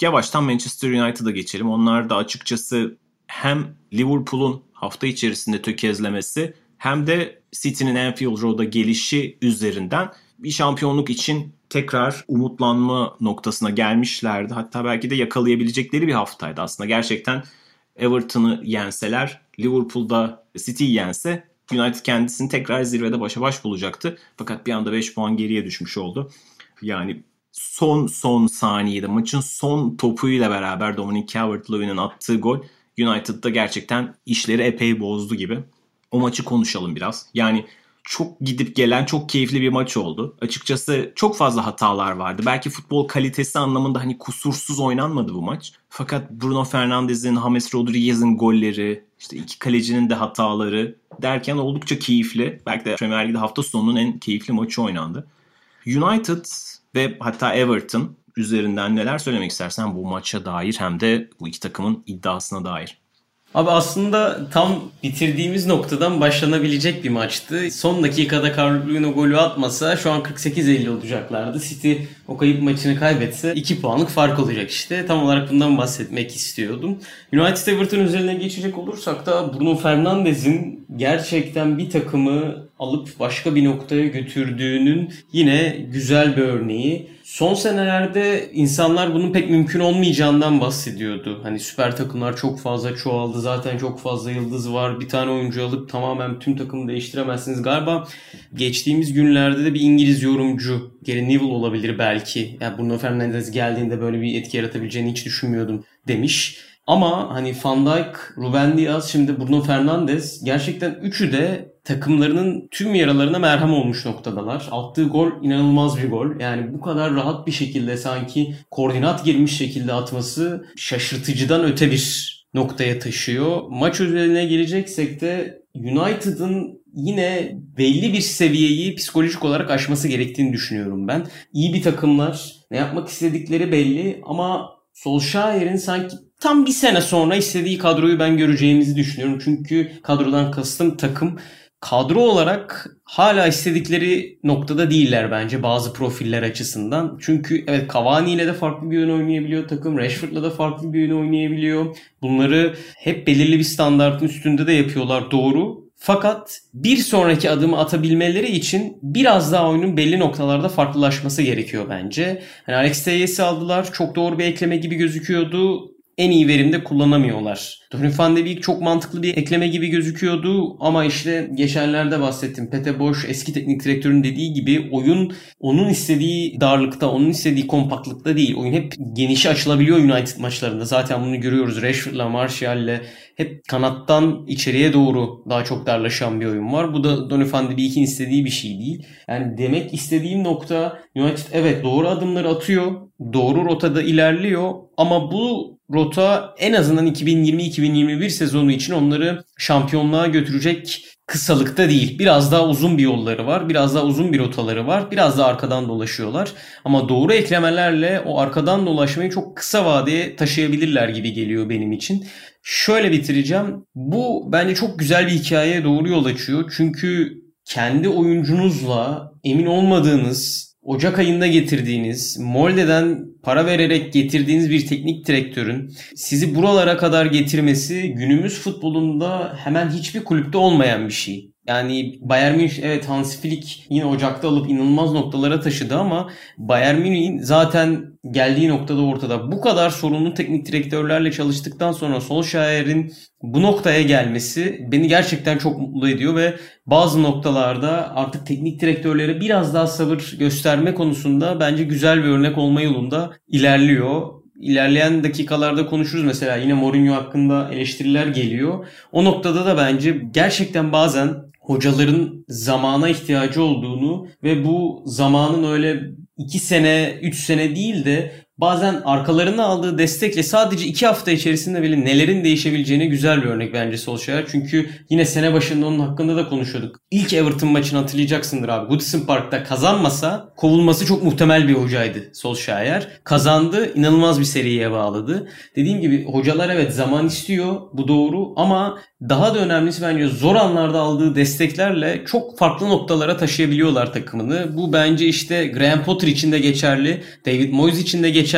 yavaştan Manchester United'a geçelim. Onlar da açıkçası hem Liverpool'un hafta içerisinde tökezlemesi hem de City'nin Anfield Road'a gelişi üzerinden bir şampiyonluk için tekrar umutlanma noktasına gelmişlerdi. Hatta belki de yakalayabilecekleri bir haftaydı aslında. Gerçekten Everton'ı yenseler, Liverpool'da City'yi yense United kendisini tekrar zirvede başa baş bulacaktı. Fakat bir anda 5 puan geriye düşmüş oldu. Yani son son saniyede maçın son topuyla beraber Dominic Calvert-Lewin'in attığı gol United'da gerçekten işleri epey bozdu gibi. O maçı konuşalım biraz. Yani çok gidip gelen çok keyifli bir maç oldu. Açıkçası çok fazla hatalar vardı. Belki futbol kalitesi anlamında hani kusursuz oynanmadı bu maç. Fakat Bruno Fernandes'in, James Rodriguez'in golleri, işte iki kalecinin de hataları derken oldukça keyifli. Belki de Premier Lig'de hafta sonunun en keyifli maçı oynandı. United ve hatta Everton üzerinden neler söylemek istersen bu maça dair hem de bu iki takımın iddiasına dair. Abi aslında tam bitirdiğimiz noktadan başlanabilecek bir maçtı. Son dakikada Carlos golü atmasa şu an 48-50 olacaklardı. City o kayıp maçını kaybetse 2 puanlık fark olacak işte. Tam olarak bundan bahsetmek istiyordum. United Everton üzerine geçecek olursak da Bruno Fernandes'in gerçekten bir takımı alıp başka bir noktaya götürdüğünün yine güzel bir örneği. Son senelerde insanlar bunun pek mümkün olmayacağından bahsediyordu. Hani süper takımlar çok fazla çoğaldı. Zaten çok fazla yıldız var. Bir tane oyuncu alıp tamamen tüm takımı değiştiremezsiniz. Galiba geçtiğimiz günlerde de bir İngiliz yorumcu Gary Neville olabilir belki. Yani Bruno Fernandes geldiğinde böyle bir etki yaratabileceğini hiç düşünmüyordum demiş. Ama hani Van Dijk, Ruben Diaz, şimdi Bruno Fernandes gerçekten üçü de takımlarının tüm yaralarına merhem olmuş noktadalar. Attığı gol inanılmaz bir gol. Yani bu kadar rahat bir şekilde sanki koordinat girmiş şekilde atması şaşırtıcıdan öte bir noktaya taşıyor. Maç üzerine geleceksek de United'ın yine belli bir seviyeyi psikolojik olarak aşması gerektiğini düşünüyorum ben. İyi bir takımlar, ne yapmak istedikleri belli ama Solskjaer'in sanki tam bir sene sonra istediği kadroyu ben göreceğimizi düşünüyorum. Çünkü kadrodan kastım takım kadro olarak hala istedikleri noktada değiller bence bazı profiller açısından. Çünkü evet Cavani ile de farklı bir oyun oynayabiliyor takım. Rashford'la da farklı bir oyun oynayabiliyor. Bunları hep belirli bir standartın üstünde de yapıyorlar doğru. Fakat bir sonraki adımı atabilmeleri için biraz daha oyunun belli noktalarda farklılaşması gerekiyor bence. Hani Alex Teyes'i aldılar. Çok doğru bir ekleme gibi gözüküyordu en iyi verimde kullanamıyorlar. Donny van de Beek çok mantıklı bir ekleme gibi gözüküyordu ama işte geçenlerde bahsettim. Pete Bosch eski teknik direktörün dediği gibi oyun onun istediği darlıkta, onun istediği kompaktlıkta değil. Oyun hep genişe açılabiliyor United maçlarında. Zaten bunu görüyoruz. Rashford'la, Martial'le hep kanattan içeriye doğru daha çok darlaşan bir oyun var. Bu da Donny van de Beek'in istediği bir şey değil. Yani demek istediğim nokta United evet doğru adımları atıyor. Doğru rotada ilerliyor ama bu rota en azından 2020-2021 sezonu için onları şampiyonluğa götürecek kısalıkta değil. Biraz daha uzun bir yolları var. Biraz daha uzun bir rotaları var. Biraz daha arkadan dolaşıyorlar. Ama doğru eklemelerle o arkadan dolaşmayı çok kısa vadeye taşıyabilirler gibi geliyor benim için. Şöyle bitireceğim. Bu bence çok güzel bir hikayeye doğru yol açıyor. Çünkü kendi oyuncunuzla emin olmadığınız Ocak ayında getirdiğiniz, Molde'den para vererek getirdiğiniz bir teknik direktörün sizi buralara kadar getirmesi günümüz futbolunda hemen hiçbir kulüpte olmayan bir şey. Yani Bayern Münih evet Hans Flick yine Ocak'ta alıp inanılmaz noktalara taşıdı ama Bayern Münih'in zaten geldiği noktada ortada. Bu kadar sorunlu teknik direktörlerle çalıştıktan sonra Solskjaer'in bu noktaya gelmesi beni gerçekten çok mutlu ediyor ve bazı noktalarda artık teknik direktörlere biraz daha sabır gösterme konusunda bence güzel bir örnek olma yolunda ilerliyor. İlerleyen dakikalarda konuşuruz mesela yine Mourinho hakkında eleştiriler geliyor. O noktada da bence gerçekten bazen hocaların zamana ihtiyacı olduğunu ve bu zamanın öyle 2 sene, 3 sene değil de bazen arkalarına aldığı destekle sadece 2 hafta içerisinde bile nelerin değişebileceğine güzel bir örnek bence Solskjaer. Çünkü yine sene başında onun hakkında da konuşuyorduk. İlk Everton maçını hatırlayacaksındır abi. Goodison Park'ta kazanmasa kovulması çok muhtemel bir hocaydı Solskjaer. Kazandı, inanılmaz bir seriye bağladı. Dediğim gibi hocalar evet zaman istiyor, bu doğru ama daha da önemlisi bence zor anlarda aldığı desteklerle çok farklı noktalara taşıyabiliyorlar takımını. Bu bence işte Graham Potter için de geçerli, David Moyes için de geçerli,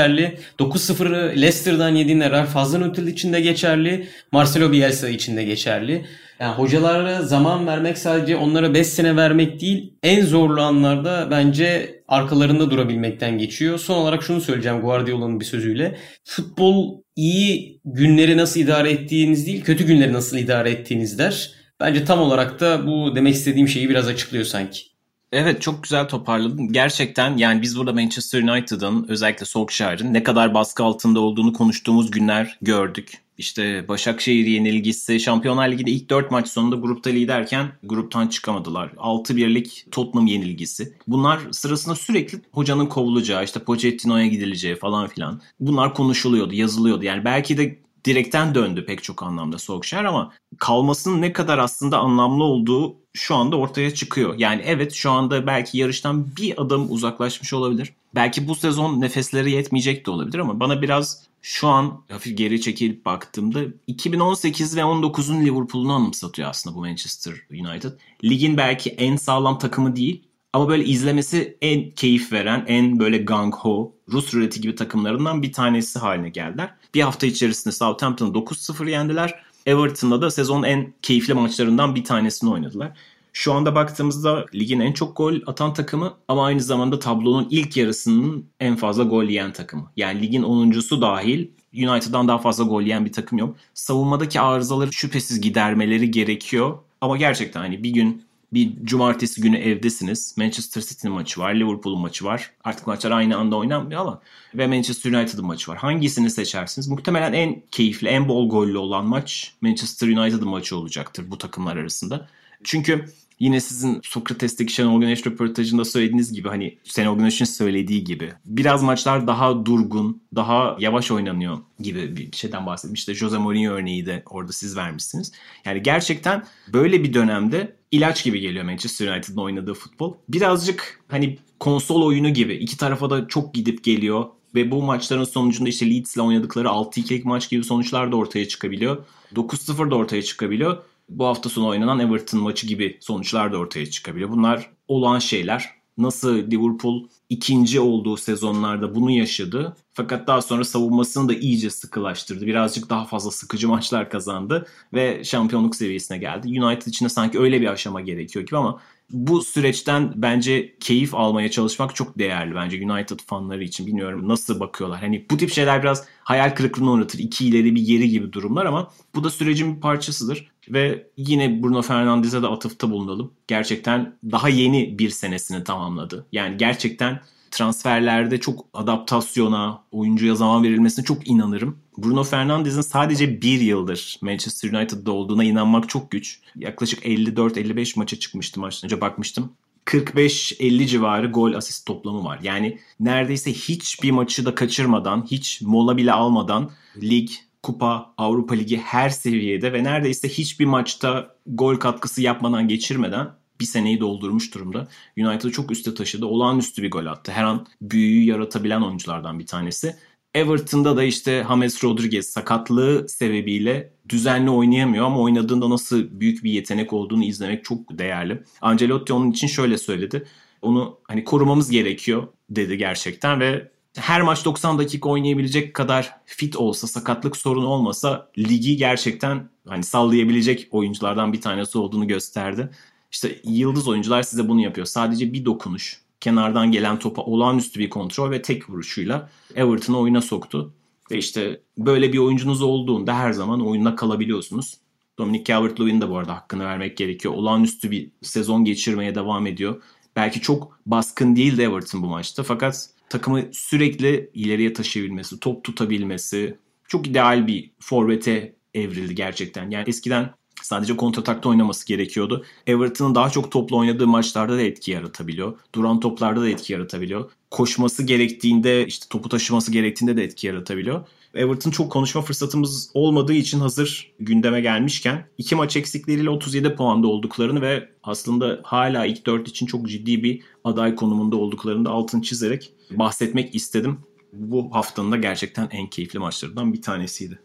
9-0'ı Leicester'dan yediğinde Ralph Hasenhüttl için de geçerli, Marcelo Bielsa için de geçerli. Yani hocalara zaman vermek sadece onlara 5 sene vermek değil, en zorlu anlarda bence arkalarında durabilmekten geçiyor. Son olarak şunu söyleyeceğim Guardiola'nın bir sözüyle. Futbol iyi günleri nasıl idare ettiğiniz değil, kötü günleri nasıl idare ettiğiniz der. Bence tam olarak da bu demek istediğim şeyi biraz açıklıyor sanki. Evet çok güzel toparladın. Gerçekten yani biz burada Manchester United'ın özellikle Solskjaer'in ne kadar baskı altında olduğunu konuştuğumuz günler gördük. İşte Başakşehir yenilgisi, Şampiyonlar Ligi'de ilk 4 maç sonunda grupta liderken gruptan çıkamadılar. 6-1'lik Tottenham yenilgisi. Bunlar sırasında sürekli hocanın kovulacağı, işte Pochettino'ya gidileceği falan filan. Bunlar konuşuluyordu, yazılıyordu. Yani belki de direkten döndü pek çok anlamda Solskjaer ama kalmasının ne kadar aslında anlamlı olduğu şu anda ortaya çıkıyor. Yani evet şu anda belki yarıştan bir adım uzaklaşmış olabilir. Belki bu sezon nefesleri yetmeyecek de olabilir ama bana biraz şu an hafif geri çekilip baktığımda 2018 ve 19'un Liverpool'unu anımsatıyor aslında bu Manchester United. Ligin belki en sağlam takımı değil ama böyle izlemesi en keyif veren, en böyle gang ho, Rus ruleti gibi takımlarından bir tanesi haline geldiler. Bir hafta içerisinde Southampton'ı 9-0 yendiler. Everton'da da sezonun en keyifli maçlarından bir tanesini oynadılar. Şu anda baktığımızda ligin en çok gol atan takımı ama aynı zamanda tablonun ilk yarısının en fazla gol yiyen takımı. Yani ligin 10.sü dahil United'dan daha fazla gol yiyen bir takım yok. Savunmadaki arızaları şüphesiz gidermeleri gerekiyor. Ama gerçekten hani bir gün bir cumartesi günü evdesiniz. Manchester City'nin maçı var, Liverpool'un maçı var. Artık maçlar aynı anda oynanmıyor ama ve Manchester United'ın maçı var. Hangisini seçersiniz? Muhtemelen en keyifli, en bol gollü olan maç Manchester United'ın maçı olacaktır bu takımlar arasında. Çünkü Yine sizin Sokrates'teki Şenol Güneş röportajında söylediğiniz gibi hani Şenol Güneş'in söylediği gibi biraz maçlar daha durgun, daha yavaş oynanıyor gibi bir şeyden bahsetmişti. Jose Mourinho örneği de orada siz vermişsiniz. Yani gerçekten böyle bir dönemde ilaç gibi geliyor Manchester United'ın oynadığı futbol. Birazcık hani konsol oyunu gibi iki tarafa da çok gidip geliyor ve bu maçların sonucunda işte Leeds'le oynadıkları 6-2'lik maç gibi sonuçlar da ortaya çıkabiliyor. 9-0 da ortaya çıkabiliyor bu hafta sonu oynanan Everton maçı gibi sonuçlar da ortaya çıkabiliyor. Bunlar olan şeyler. Nasıl Liverpool ikinci olduğu sezonlarda bunu yaşadı. Fakat daha sonra savunmasını da iyice sıkılaştırdı. Birazcık daha fazla sıkıcı maçlar kazandı ve şampiyonluk seviyesine geldi. United için de sanki öyle bir aşama gerekiyor gibi ama bu süreçten bence keyif almaya çalışmak çok değerli bence United fanları için. Bilmiyorum nasıl bakıyorlar. Hani bu tip şeyler biraz hayal kırıklığına uğratır. İki ileri bir geri gibi durumlar ama bu da sürecin bir parçasıdır. Ve yine Bruno Fernandes'e de atıfta bulunalım. Gerçekten daha yeni bir senesini tamamladı. Yani gerçekten transferlerde çok adaptasyona, oyuncuya zaman verilmesine çok inanırım. Bruno Fernandes'in sadece bir yıldır Manchester United'da olduğuna inanmak çok güç. Yaklaşık 54-55 maça çıkmıştı maçtan önce bakmıştım. 45-50 civarı gol asist toplamı var. Yani neredeyse hiçbir maçı da kaçırmadan, hiç mola bile almadan lig, kupa, Avrupa Ligi her seviyede ve neredeyse hiçbir maçta gol katkısı yapmadan geçirmeden bir seneyi doldurmuş durumda. United'ı çok üste taşıdı. Olağanüstü bir gol attı. Her an büyüyü yaratabilen oyunculardan bir tanesi. Everton'da da işte James Rodriguez sakatlığı sebebiyle düzenli oynayamıyor ama oynadığında nasıl büyük bir yetenek olduğunu izlemek çok değerli. Ancelotti onun için şöyle söyledi. Onu hani korumamız gerekiyor dedi gerçekten ve her maç 90 dakika oynayabilecek kadar fit olsa, sakatlık sorunu olmasa ligi gerçekten hani sallayabilecek oyunculardan bir tanesi olduğunu gösterdi. İşte yıldız oyuncular size bunu yapıyor. Sadece bir dokunuş, kenardan gelen topa olağanüstü bir kontrol ve tek vuruşuyla Everton'ı oyuna soktu. Ve işte böyle bir oyuncunuz olduğunda her zaman oyunda kalabiliyorsunuz. Dominic Calvert-Lewin de bu arada hakkını vermek gerekiyor. Olağanüstü bir sezon geçirmeye devam ediyor. Belki çok baskın değildi Everton bu maçta fakat takımı sürekli ileriye taşıyabilmesi, top tutabilmesi çok ideal bir forvete evrildi gerçekten. Yani eskiden Sadece kontratakta oynaması gerekiyordu. Everton'ın daha çok topla oynadığı maçlarda da etki yaratabiliyor. Duran toplarda da etki yaratabiliyor. Koşması gerektiğinde, işte topu taşıması gerektiğinde de etki yaratabiliyor. Everton çok konuşma fırsatımız olmadığı için hazır gündeme gelmişken iki maç eksikleriyle 37 puanda olduklarını ve aslında hala ilk 4 için çok ciddi bir aday konumunda olduklarını da altın çizerek bahsetmek istedim. Bu haftanın da gerçekten en keyifli maçlarından bir tanesiydi.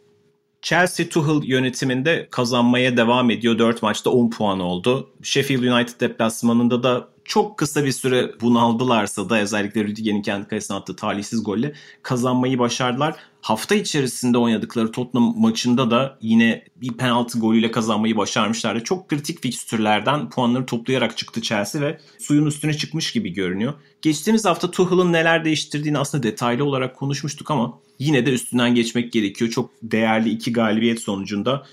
Chelsea Tuchel yönetiminde kazanmaya devam ediyor. 4 maçta 10 puan oldu. Sheffield United deplasmanında da çok kısa bir süre bunaldılarsa da özellikle Rüdiger'in kendi kalesine attığı talihsiz golle kazanmayı başardılar. Hafta içerisinde oynadıkları Tottenham maçında da yine bir penaltı golüyle kazanmayı başarmışlardı. Çok kritik fikstürlerden puanları toplayarak çıktı Chelsea ve suyun üstüne çıkmış gibi görünüyor. Geçtiğimiz hafta Tuchel'ın neler değiştirdiğini aslında detaylı olarak konuşmuştuk ama yine de üstünden geçmek gerekiyor. Çok değerli iki galibiyet sonucunda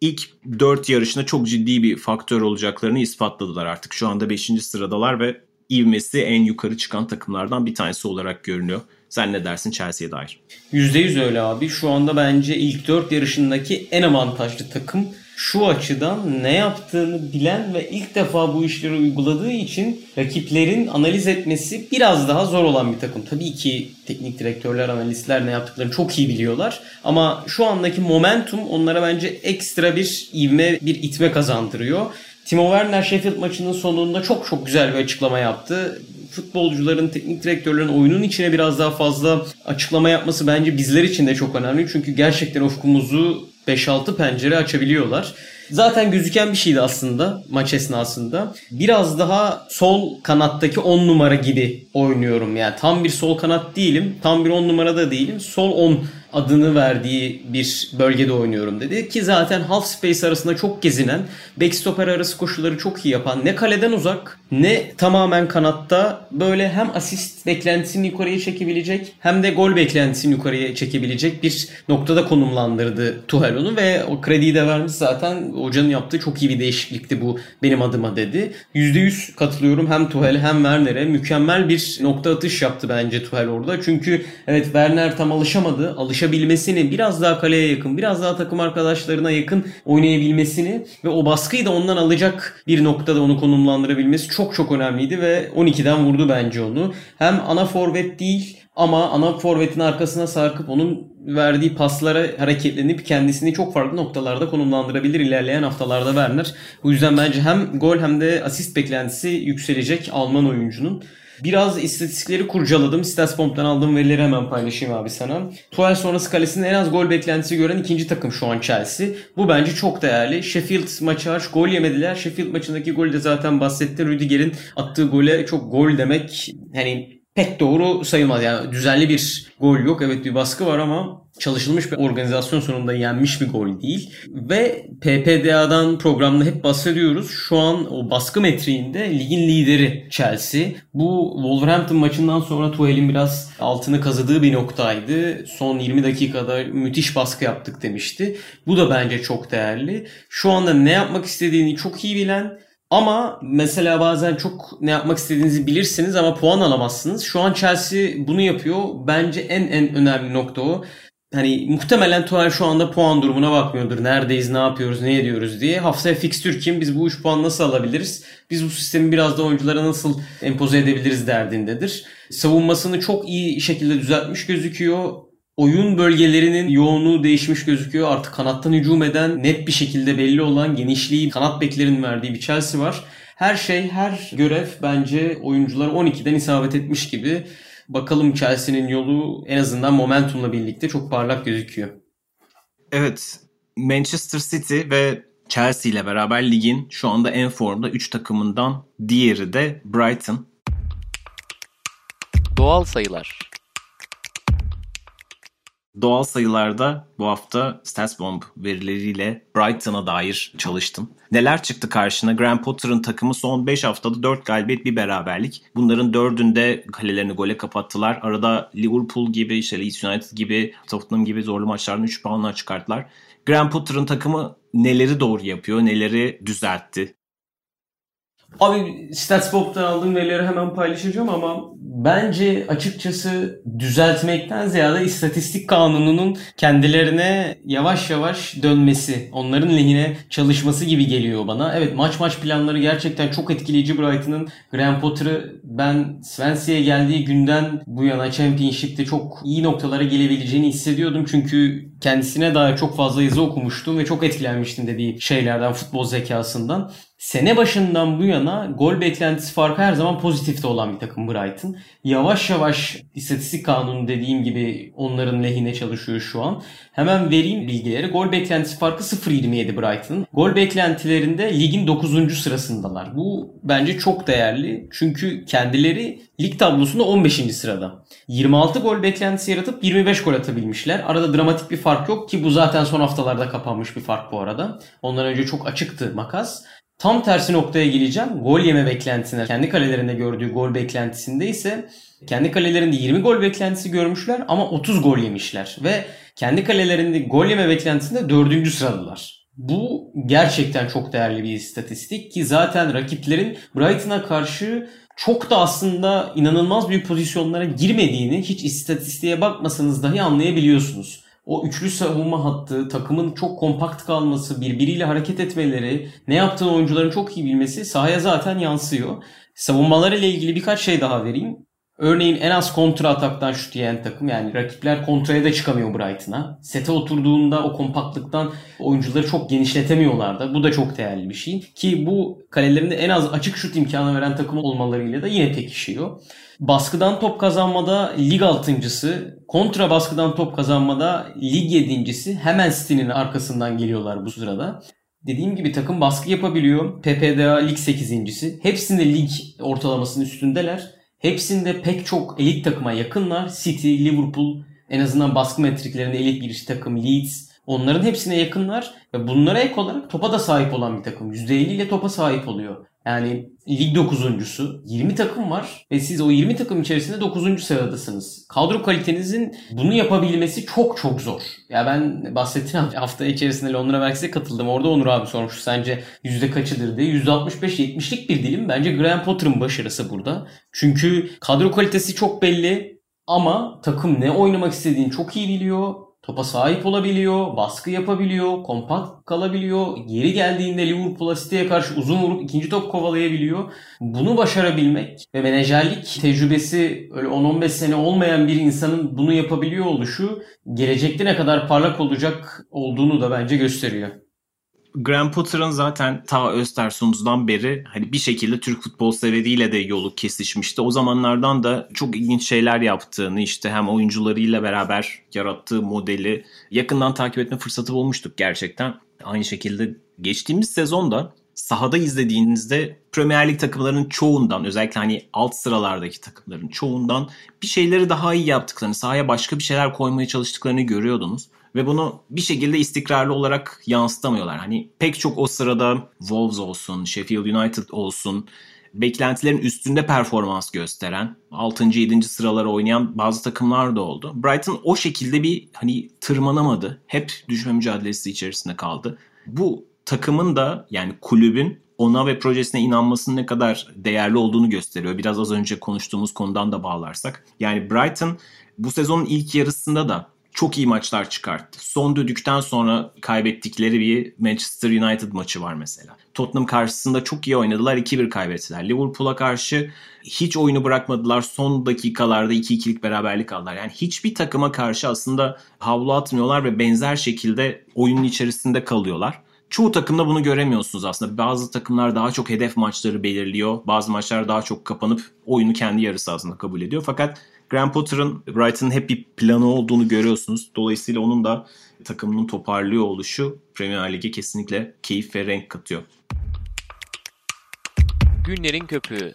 ilk 4 yarışında çok ciddi bir faktör olacaklarını ispatladılar artık. Şu anda 5. sıradalar ve ivmesi en yukarı çıkan takımlardan bir tanesi olarak görünüyor. Sen ne dersin Chelsea'ye dair? %100 öyle abi. Şu anda bence ilk 4 yarışındaki en avantajlı takım şu açıdan ne yaptığını bilen ve ilk defa bu işleri uyguladığı için rakiplerin analiz etmesi biraz daha zor olan bir takım. Tabii ki teknik direktörler, analistler ne yaptıklarını çok iyi biliyorlar. Ama şu andaki momentum onlara bence ekstra bir ivme, bir itme kazandırıyor. Timo Werner Sheffield maçının sonunda çok çok güzel bir açıklama yaptı. Futbolcuların, teknik direktörlerin oyunun içine biraz daha fazla açıklama yapması bence bizler için de çok önemli. Çünkü gerçekten ufkumuzu 5-6 pencere açabiliyorlar. Zaten gözüken bir şeydi aslında maç esnasında. Biraz daha sol kanattaki 10 numara gibi oynuyorum. Yani tam bir sol kanat değilim. Tam bir 10 numara da değilim. Sol 10 adını verdiği bir bölgede oynuyorum dedi. Ki zaten half space arasında çok gezinen, backstopper arası koşuları çok iyi yapan, ne kaleden uzak ne tamamen kanatta böyle hem asist beklentisini yukarıya çekebilecek hem de gol beklentisini yukarıya çekebilecek bir noktada konumlandırdı Tuchel onu ve o krediyi de vermiş zaten hocanın yaptığı çok iyi bir değişiklikti bu benim adıma dedi. %100 katılıyorum hem Tuchel hem Werner'e mükemmel bir nokta atış yaptı bence Tuchel orada. Çünkü evet Werner tam alışamadı. Alışabilmesini biraz daha kaleye yakın, biraz daha takım arkadaşlarına yakın oynayabilmesini ve o baskıyı da ondan alacak bir noktada onu konumlandırabilmesi çok çok önemliydi ve 12'den vurdu bence onu. Hem ana forvet değil ama ana forvetin arkasına sarkıp onun verdiği paslara hareketlenip kendisini çok farklı noktalarda konumlandırabilir ilerleyen haftalarda Werner. Bu yüzden bence hem gol hem de asist beklentisi yükselecek Alman oyuncunun. Biraz istatistikleri kurcaladım. Statsbomb'dan aldığım verileri hemen paylaşayım abi sana. Tuchel sonrası kalesinde en az gol beklentisi gören ikinci takım şu an Chelsea. Bu bence çok değerli. Sheffield maçı aç gol yemediler. Sheffield maçındaki golü de zaten bahsetti. Rüdiger'in attığı gole çok gol demek hani pek doğru sayılmaz. Yani düzenli bir gol yok. Evet bir baskı var ama çalışılmış bir organizasyon sonunda yenmiş bir gol değil. Ve PPDA'dan programda hep bahsediyoruz. Şu an o baskı metriğinde ligin lideri Chelsea. Bu Wolverhampton maçından sonra Tuchel'in biraz altını kazıdığı bir noktaydı. Son 20 dakikada müthiş baskı yaptık demişti. Bu da bence çok değerli. Şu anda ne yapmak istediğini çok iyi bilen ama mesela bazen çok ne yapmak istediğinizi bilirsiniz ama puan alamazsınız. Şu an Chelsea bunu yapıyor. Bence en en önemli nokta o. Hani muhtemelen Tuchel şu anda puan durumuna bakmıyordur. Neredeyiz, ne yapıyoruz, ne ediyoruz diye. Haftaya fikstür kim? Biz bu 3 puan nasıl alabiliriz? Biz bu sistemi biraz da oyunculara nasıl empoze edebiliriz derdindedir. Savunmasını çok iyi şekilde düzeltmiş gözüküyor oyun bölgelerinin yoğunluğu değişmiş gözüküyor. Artık kanattan hücum eden net bir şekilde belli olan genişliği kanat beklerin verdiği bir Chelsea var. Her şey, her görev bence oyuncular 12'den isabet etmiş gibi. Bakalım Chelsea'nin yolu en azından momentumla birlikte çok parlak gözüküyor. Evet, Manchester City ve Chelsea ile beraber ligin şu anda en formda 3 takımından diğeri de Brighton. Doğal sayılar. Doğal sayılarda bu hafta StatsBomb verileriyle Brighton'a dair çalıştım. Neler çıktı karşına? Graham Potter'ın takımı son 5 haftada 4 galibiyet bir beraberlik. Bunların 4'ünde kalelerini gole kapattılar. Arada Liverpool gibi, işte Leeds United gibi, Tottenham gibi zorlu maçlardan 3 puanlar çıkarttılar. Graham Potter'ın takımı neleri doğru yapıyor, neleri düzeltti? Abi StatsBob'dan aldığım verileri hemen paylaşacağım ama bence açıkçası düzeltmekten ziyade istatistik kanununun kendilerine yavaş yavaş dönmesi, onların lehine çalışması gibi geliyor bana. Evet maç maç planları gerçekten çok etkileyici Brighton'ın. Graham Potter'ı ben Swansea'ya geldiği günden bu yana Championship'te çok iyi noktalara gelebileceğini hissediyordum. Çünkü kendisine dair çok fazla yazı okumuştum ve çok etkilenmiştim dediği şeylerden, futbol zekasından. Sene başından bu yana gol beklentisi farkı her zaman pozitifte olan bir takım Brighton. Yavaş yavaş istatistik kanunu dediğim gibi onların lehine çalışıyor şu an. Hemen vereyim bilgileri. Gol beklentisi farkı 0.27 Brighton. Gol beklentilerinde ligin 9. sırasındalar. Bu bence çok değerli. Çünkü kendileri lig tablosunda 15. sırada. 26 gol beklentisi yaratıp 25 gol atabilmişler. Arada dramatik bir fark yok ki bu zaten son haftalarda kapanmış bir fark bu arada. Ondan önce çok açıktı makas. Tam tersi noktaya geleceğim. Gol yeme beklentisine, kendi kalelerinde gördüğü gol beklentisinde ise kendi kalelerinde 20 gol beklentisi görmüşler ama 30 gol yemişler. Ve kendi kalelerinde gol yeme beklentisinde 4. sıradalar. Bu gerçekten çok değerli bir istatistik ki zaten rakiplerin Brighton'a karşı çok da aslında inanılmaz büyük pozisyonlara girmediğini hiç istatistiğe bakmasanız dahi anlayabiliyorsunuz. O üçlü savunma hattı, takımın çok kompakt kalması, birbiriyle hareket etmeleri, ne yaptığını oyuncuların çok iyi bilmesi sahaya zaten yansıyor. Savunmaları ile ilgili birkaç şey daha vereyim. Örneğin en az kontra ataktan şut yiyen takım yani rakipler kontraya da çıkamıyor Brighton'a. Sete oturduğunda o kompaktlıktan oyuncuları çok genişletemiyorlar da. Bu da çok değerli bir şey. Ki bu kalelerinde en az açık şut imkanı veren takım olmalarıyla da yine pekişiyor. Baskıdan top kazanmada lig altıncısı, kontra baskıdan top kazanmada lig yedincisi hemen City'nin arkasından geliyorlar bu sırada. Dediğim gibi takım baskı yapabiliyor. PPDA lig 8.si. Hepsinde lig ortalamasının üstündeler. Hepsinde pek çok elit takıma yakınlar. City, Liverpool en azından baskı metriklerinde elit bir takım. Leeds onların hepsine yakınlar. Ve bunlara ek olarak topa da sahip olan bir takım. %50 ile topa sahip oluyor. Yani lig 9.sü 20 takım var ve siz o 20 takım içerisinde 9. sıradasınız. Kadro kalitenizin bunu yapabilmesi çok çok zor. Ya ben bahsettiğim hafta içerisinde Londra Merkez'e katıldım. Orada Onur abi sormuş sence yüzde kaçıdır diye. %65-70'lik bir dilim. Bence Graham Potter'ın başarısı burada. Çünkü kadro kalitesi çok belli ama takım ne oynamak istediğini çok iyi biliyor topa sahip olabiliyor, baskı yapabiliyor, kompakt kalabiliyor. Geri geldiğinde Liverpool'a City'ye karşı uzun vurup ikinci top kovalayabiliyor. Bunu başarabilmek ve menajerlik tecrübesi öyle 10-15 sene olmayan bir insanın bunu yapabiliyor oluşu gelecekte ne kadar parlak olacak olduğunu da bence gösteriyor. Graham Potter'ın zaten ta Östersund'dan beri hani bir şekilde Türk futbol severiyle de yolu kesişmişti. O zamanlardan da çok ilginç şeyler yaptığını işte hem oyuncularıyla beraber yarattığı modeli yakından takip etme fırsatı bulmuştuk gerçekten. Aynı şekilde geçtiğimiz sezonda sahada izlediğinizde Premier Lig takımlarının çoğundan özellikle hani alt sıralardaki takımların çoğundan bir şeyleri daha iyi yaptıklarını, sahaya başka bir şeyler koymaya çalıştıklarını görüyordunuz ve bunu bir şekilde istikrarlı olarak yansıtamıyorlar. Hani pek çok o sırada Wolves olsun, Sheffield United olsun beklentilerin üstünde performans gösteren 6. 7. sıralara oynayan bazı takımlar da oldu. Brighton o şekilde bir hani tırmanamadı. Hep düşme mücadelesi içerisinde kaldı. Bu takımın da yani kulübün ona ve projesine inanmasının ne kadar değerli olduğunu gösteriyor. Biraz az önce konuştuğumuz konudan da bağlarsak. Yani Brighton bu sezonun ilk yarısında da çok iyi maçlar çıkarttı. Son düdükten sonra kaybettikleri bir Manchester United maçı var mesela. Tottenham karşısında çok iyi oynadılar 2-1 kaybettiler. Liverpool'a karşı hiç oyunu bırakmadılar. Son dakikalarda 2-2'lik beraberlik aldılar. Yani hiçbir takıma karşı aslında havlu atmıyorlar ve benzer şekilde oyunun içerisinde kalıyorlar. Çoğu takımda bunu göremiyorsunuz aslında. Bazı takımlar daha çok hedef maçları belirliyor. Bazı maçlar daha çok kapanıp oyunu kendi yarısı aslında kabul ediyor. Fakat Graham Potter'ın Brighton'ın hep bir planı olduğunu görüyorsunuz. Dolayısıyla onun da takımının toparlıyor oluşu Premier Lig'e kesinlikle keyif ve renk katıyor. Günlerin köpüğü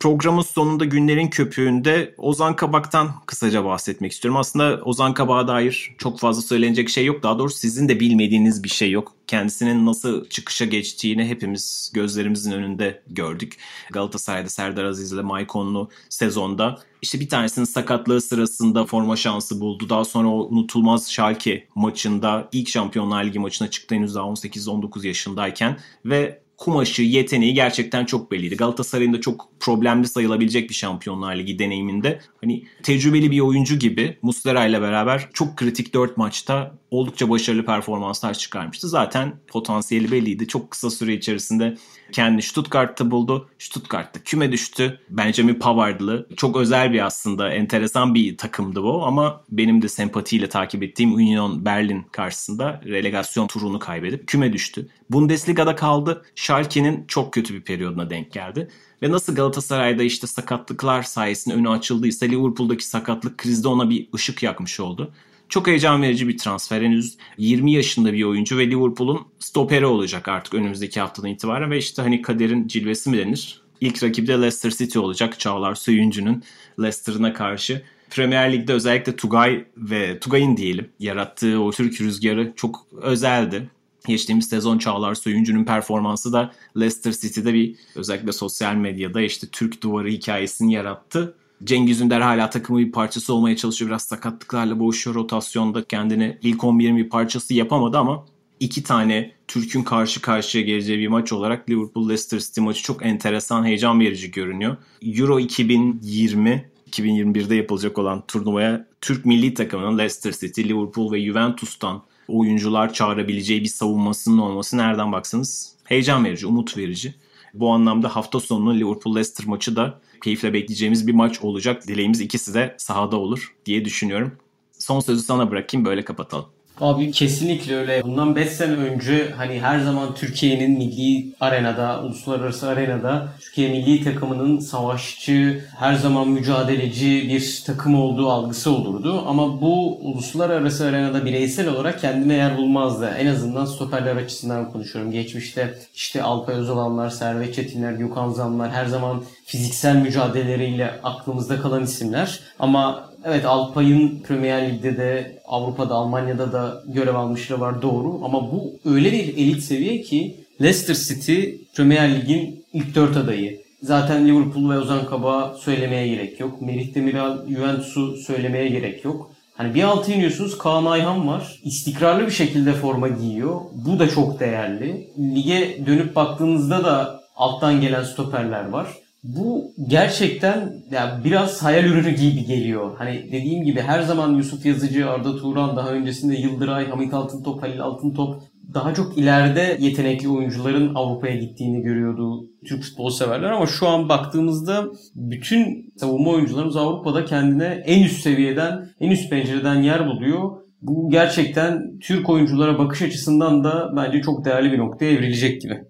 Programın sonunda günlerin köpüğünde Ozan Kabak'tan kısaca bahsetmek istiyorum. Aslında Ozan Kabak'a dair çok fazla söylenecek şey yok. Daha doğrusu sizin de bilmediğiniz bir şey yok. Kendisinin nasıl çıkışa geçtiğini hepimiz gözlerimizin önünde gördük. Galatasaray'da Serdar Aziz ile Maykonlu sezonda işte bir tanesinin sakatlığı sırasında forma şansı buldu. Daha sonra o unutulmaz Schalke maçında ilk Şampiyonlar Ligi maçına çıktı henüz daha 18-19 yaşındayken ve kumaşı, yeteneği gerçekten çok belliydi. Galatasaray'ın da çok problemli sayılabilecek bir Şampiyonlar Ligi deneyiminde. Hani tecrübeli bir oyuncu gibi Muslera ile beraber çok kritik 4 maçta oldukça başarılı performanslar çıkarmıştı. Zaten potansiyeli belliydi. Çok kısa süre içerisinde kendini Stuttgart'ta buldu. Stuttgart'ta küme düştü. Benjamin Pavard'lı. Çok özel bir aslında enteresan bir takımdı bu ama benim de sempatiyle takip ettiğim Union Berlin karşısında relegasyon turunu kaybedip küme düştü. Bundesliga'da kaldı. Schalke'nin çok kötü bir periyoduna denk geldi. Ve nasıl Galatasaray'da işte sakatlıklar sayesinde önü açıldıysa Liverpool'daki sakatlık krizde ona bir ışık yakmış oldu. Çok heyecan verici bir transfer. Henüz 20 yaşında bir oyuncu ve Liverpool'un stoperi olacak artık önümüzdeki haftadan itibaren ve işte hani kaderin cilvesi mi denir? İlk rakibi de Leicester City olacak. Çağlar Söyüncü'nün Leicester'ına karşı. Premier Lig'de özellikle Tugay ve Tugay'ın diyelim yarattığı o Türk rüzgarı çok özeldi. Geçtiğimiz sezon Çağlar Söyüncü'nün performansı da Leicester City'de bir özellikle sosyal medyada işte Türk duvarı hikayesini yarattı. Cengiz Ünder hala takımın bir parçası olmaya çalışıyor. Biraz sakatlıklarla boğuşuyor rotasyonda. Kendini ilk 11'in bir parçası yapamadı ama iki tane Türk'ün karşı karşıya geleceği bir maç olarak Liverpool-Leicester City maçı çok enteresan, heyecan verici görünüyor. Euro 2020 2021'de yapılacak olan turnuvaya Türk milli takımının Leicester City, Liverpool ve Juventus'tan oyuncular çağırabileceği bir savunmasının olması nereden baksanız heyecan verici, umut verici. Bu anlamda hafta sonu Liverpool-Leicester maçı da keyifle bekleyeceğimiz bir maç olacak. Dileğimiz ikisi de sahada olur diye düşünüyorum. Son sözü sana bırakayım böyle kapatalım. Abi kesinlikle öyle. Bundan 5 sene önce hani her zaman Türkiye'nin milli arenada, uluslararası arenada Türkiye milli takımının savaşçı, her zaman mücadeleci bir takım olduğu algısı olurdu. Ama bu uluslararası arenada bireysel olarak kendine yer bulmazdı. En azından stoperler açısından konuşuyorum. Geçmişte işte Alpay Özalanlar, Servet Çetinler, Gökhan Zanlar her zaman fiziksel mücadeleleriyle aklımızda kalan isimler. Ama Evet Alpay'ın Premier Lig'de de Avrupa'da Almanya'da da görev almışlığı var doğru ama bu öyle bir elit seviye ki Leicester City Premier Lig'in ilk dört adayı. Zaten Liverpool ve Ozan Kabak'ı söylemeye gerek yok. Merih Demiral Juventus'u söylemeye gerek yok. Hani bir altı iniyorsunuz Kaan Ayhan var. İstikrarlı bir şekilde forma giyiyor. Bu da çok değerli. Lige dönüp baktığınızda da alttan gelen stoperler var. Bu gerçekten yani biraz hayal ürünü gibi geliyor. Hani dediğim gibi her zaman Yusuf Yazıcı, Arda Turan, daha öncesinde Yıldıray, Hamit Altıntop, Halil Altıntop daha çok ileride yetenekli oyuncuların Avrupa'ya gittiğini görüyordu Türk futbol severler ama şu an baktığımızda bütün savunma oyuncularımız Avrupa'da kendine en üst seviyeden, en üst pencereden yer buluyor. Bu gerçekten Türk oyunculara bakış açısından da bence çok değerli bir noktaya evrilecek gibi.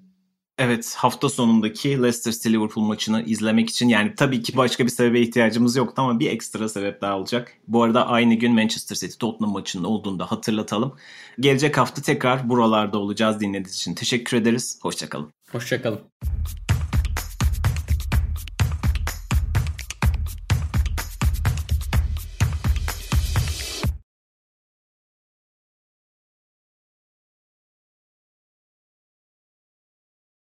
Evet hafta sonundaki Leicester City Liverpool maçını izlemek için yani tabii ki başka bir sebebe ihtiyacımız yoktu ama bir ekstra sebep daha olacak. Bu arada aynı gün Manchester City Tottenham maçının olduğunu da hatırlatalım. Gelecek hafta tekrar buralarda olacağız dinlediğiniz için. Teşekkür ederiz. Hoşçakalın. Hoşçakalın.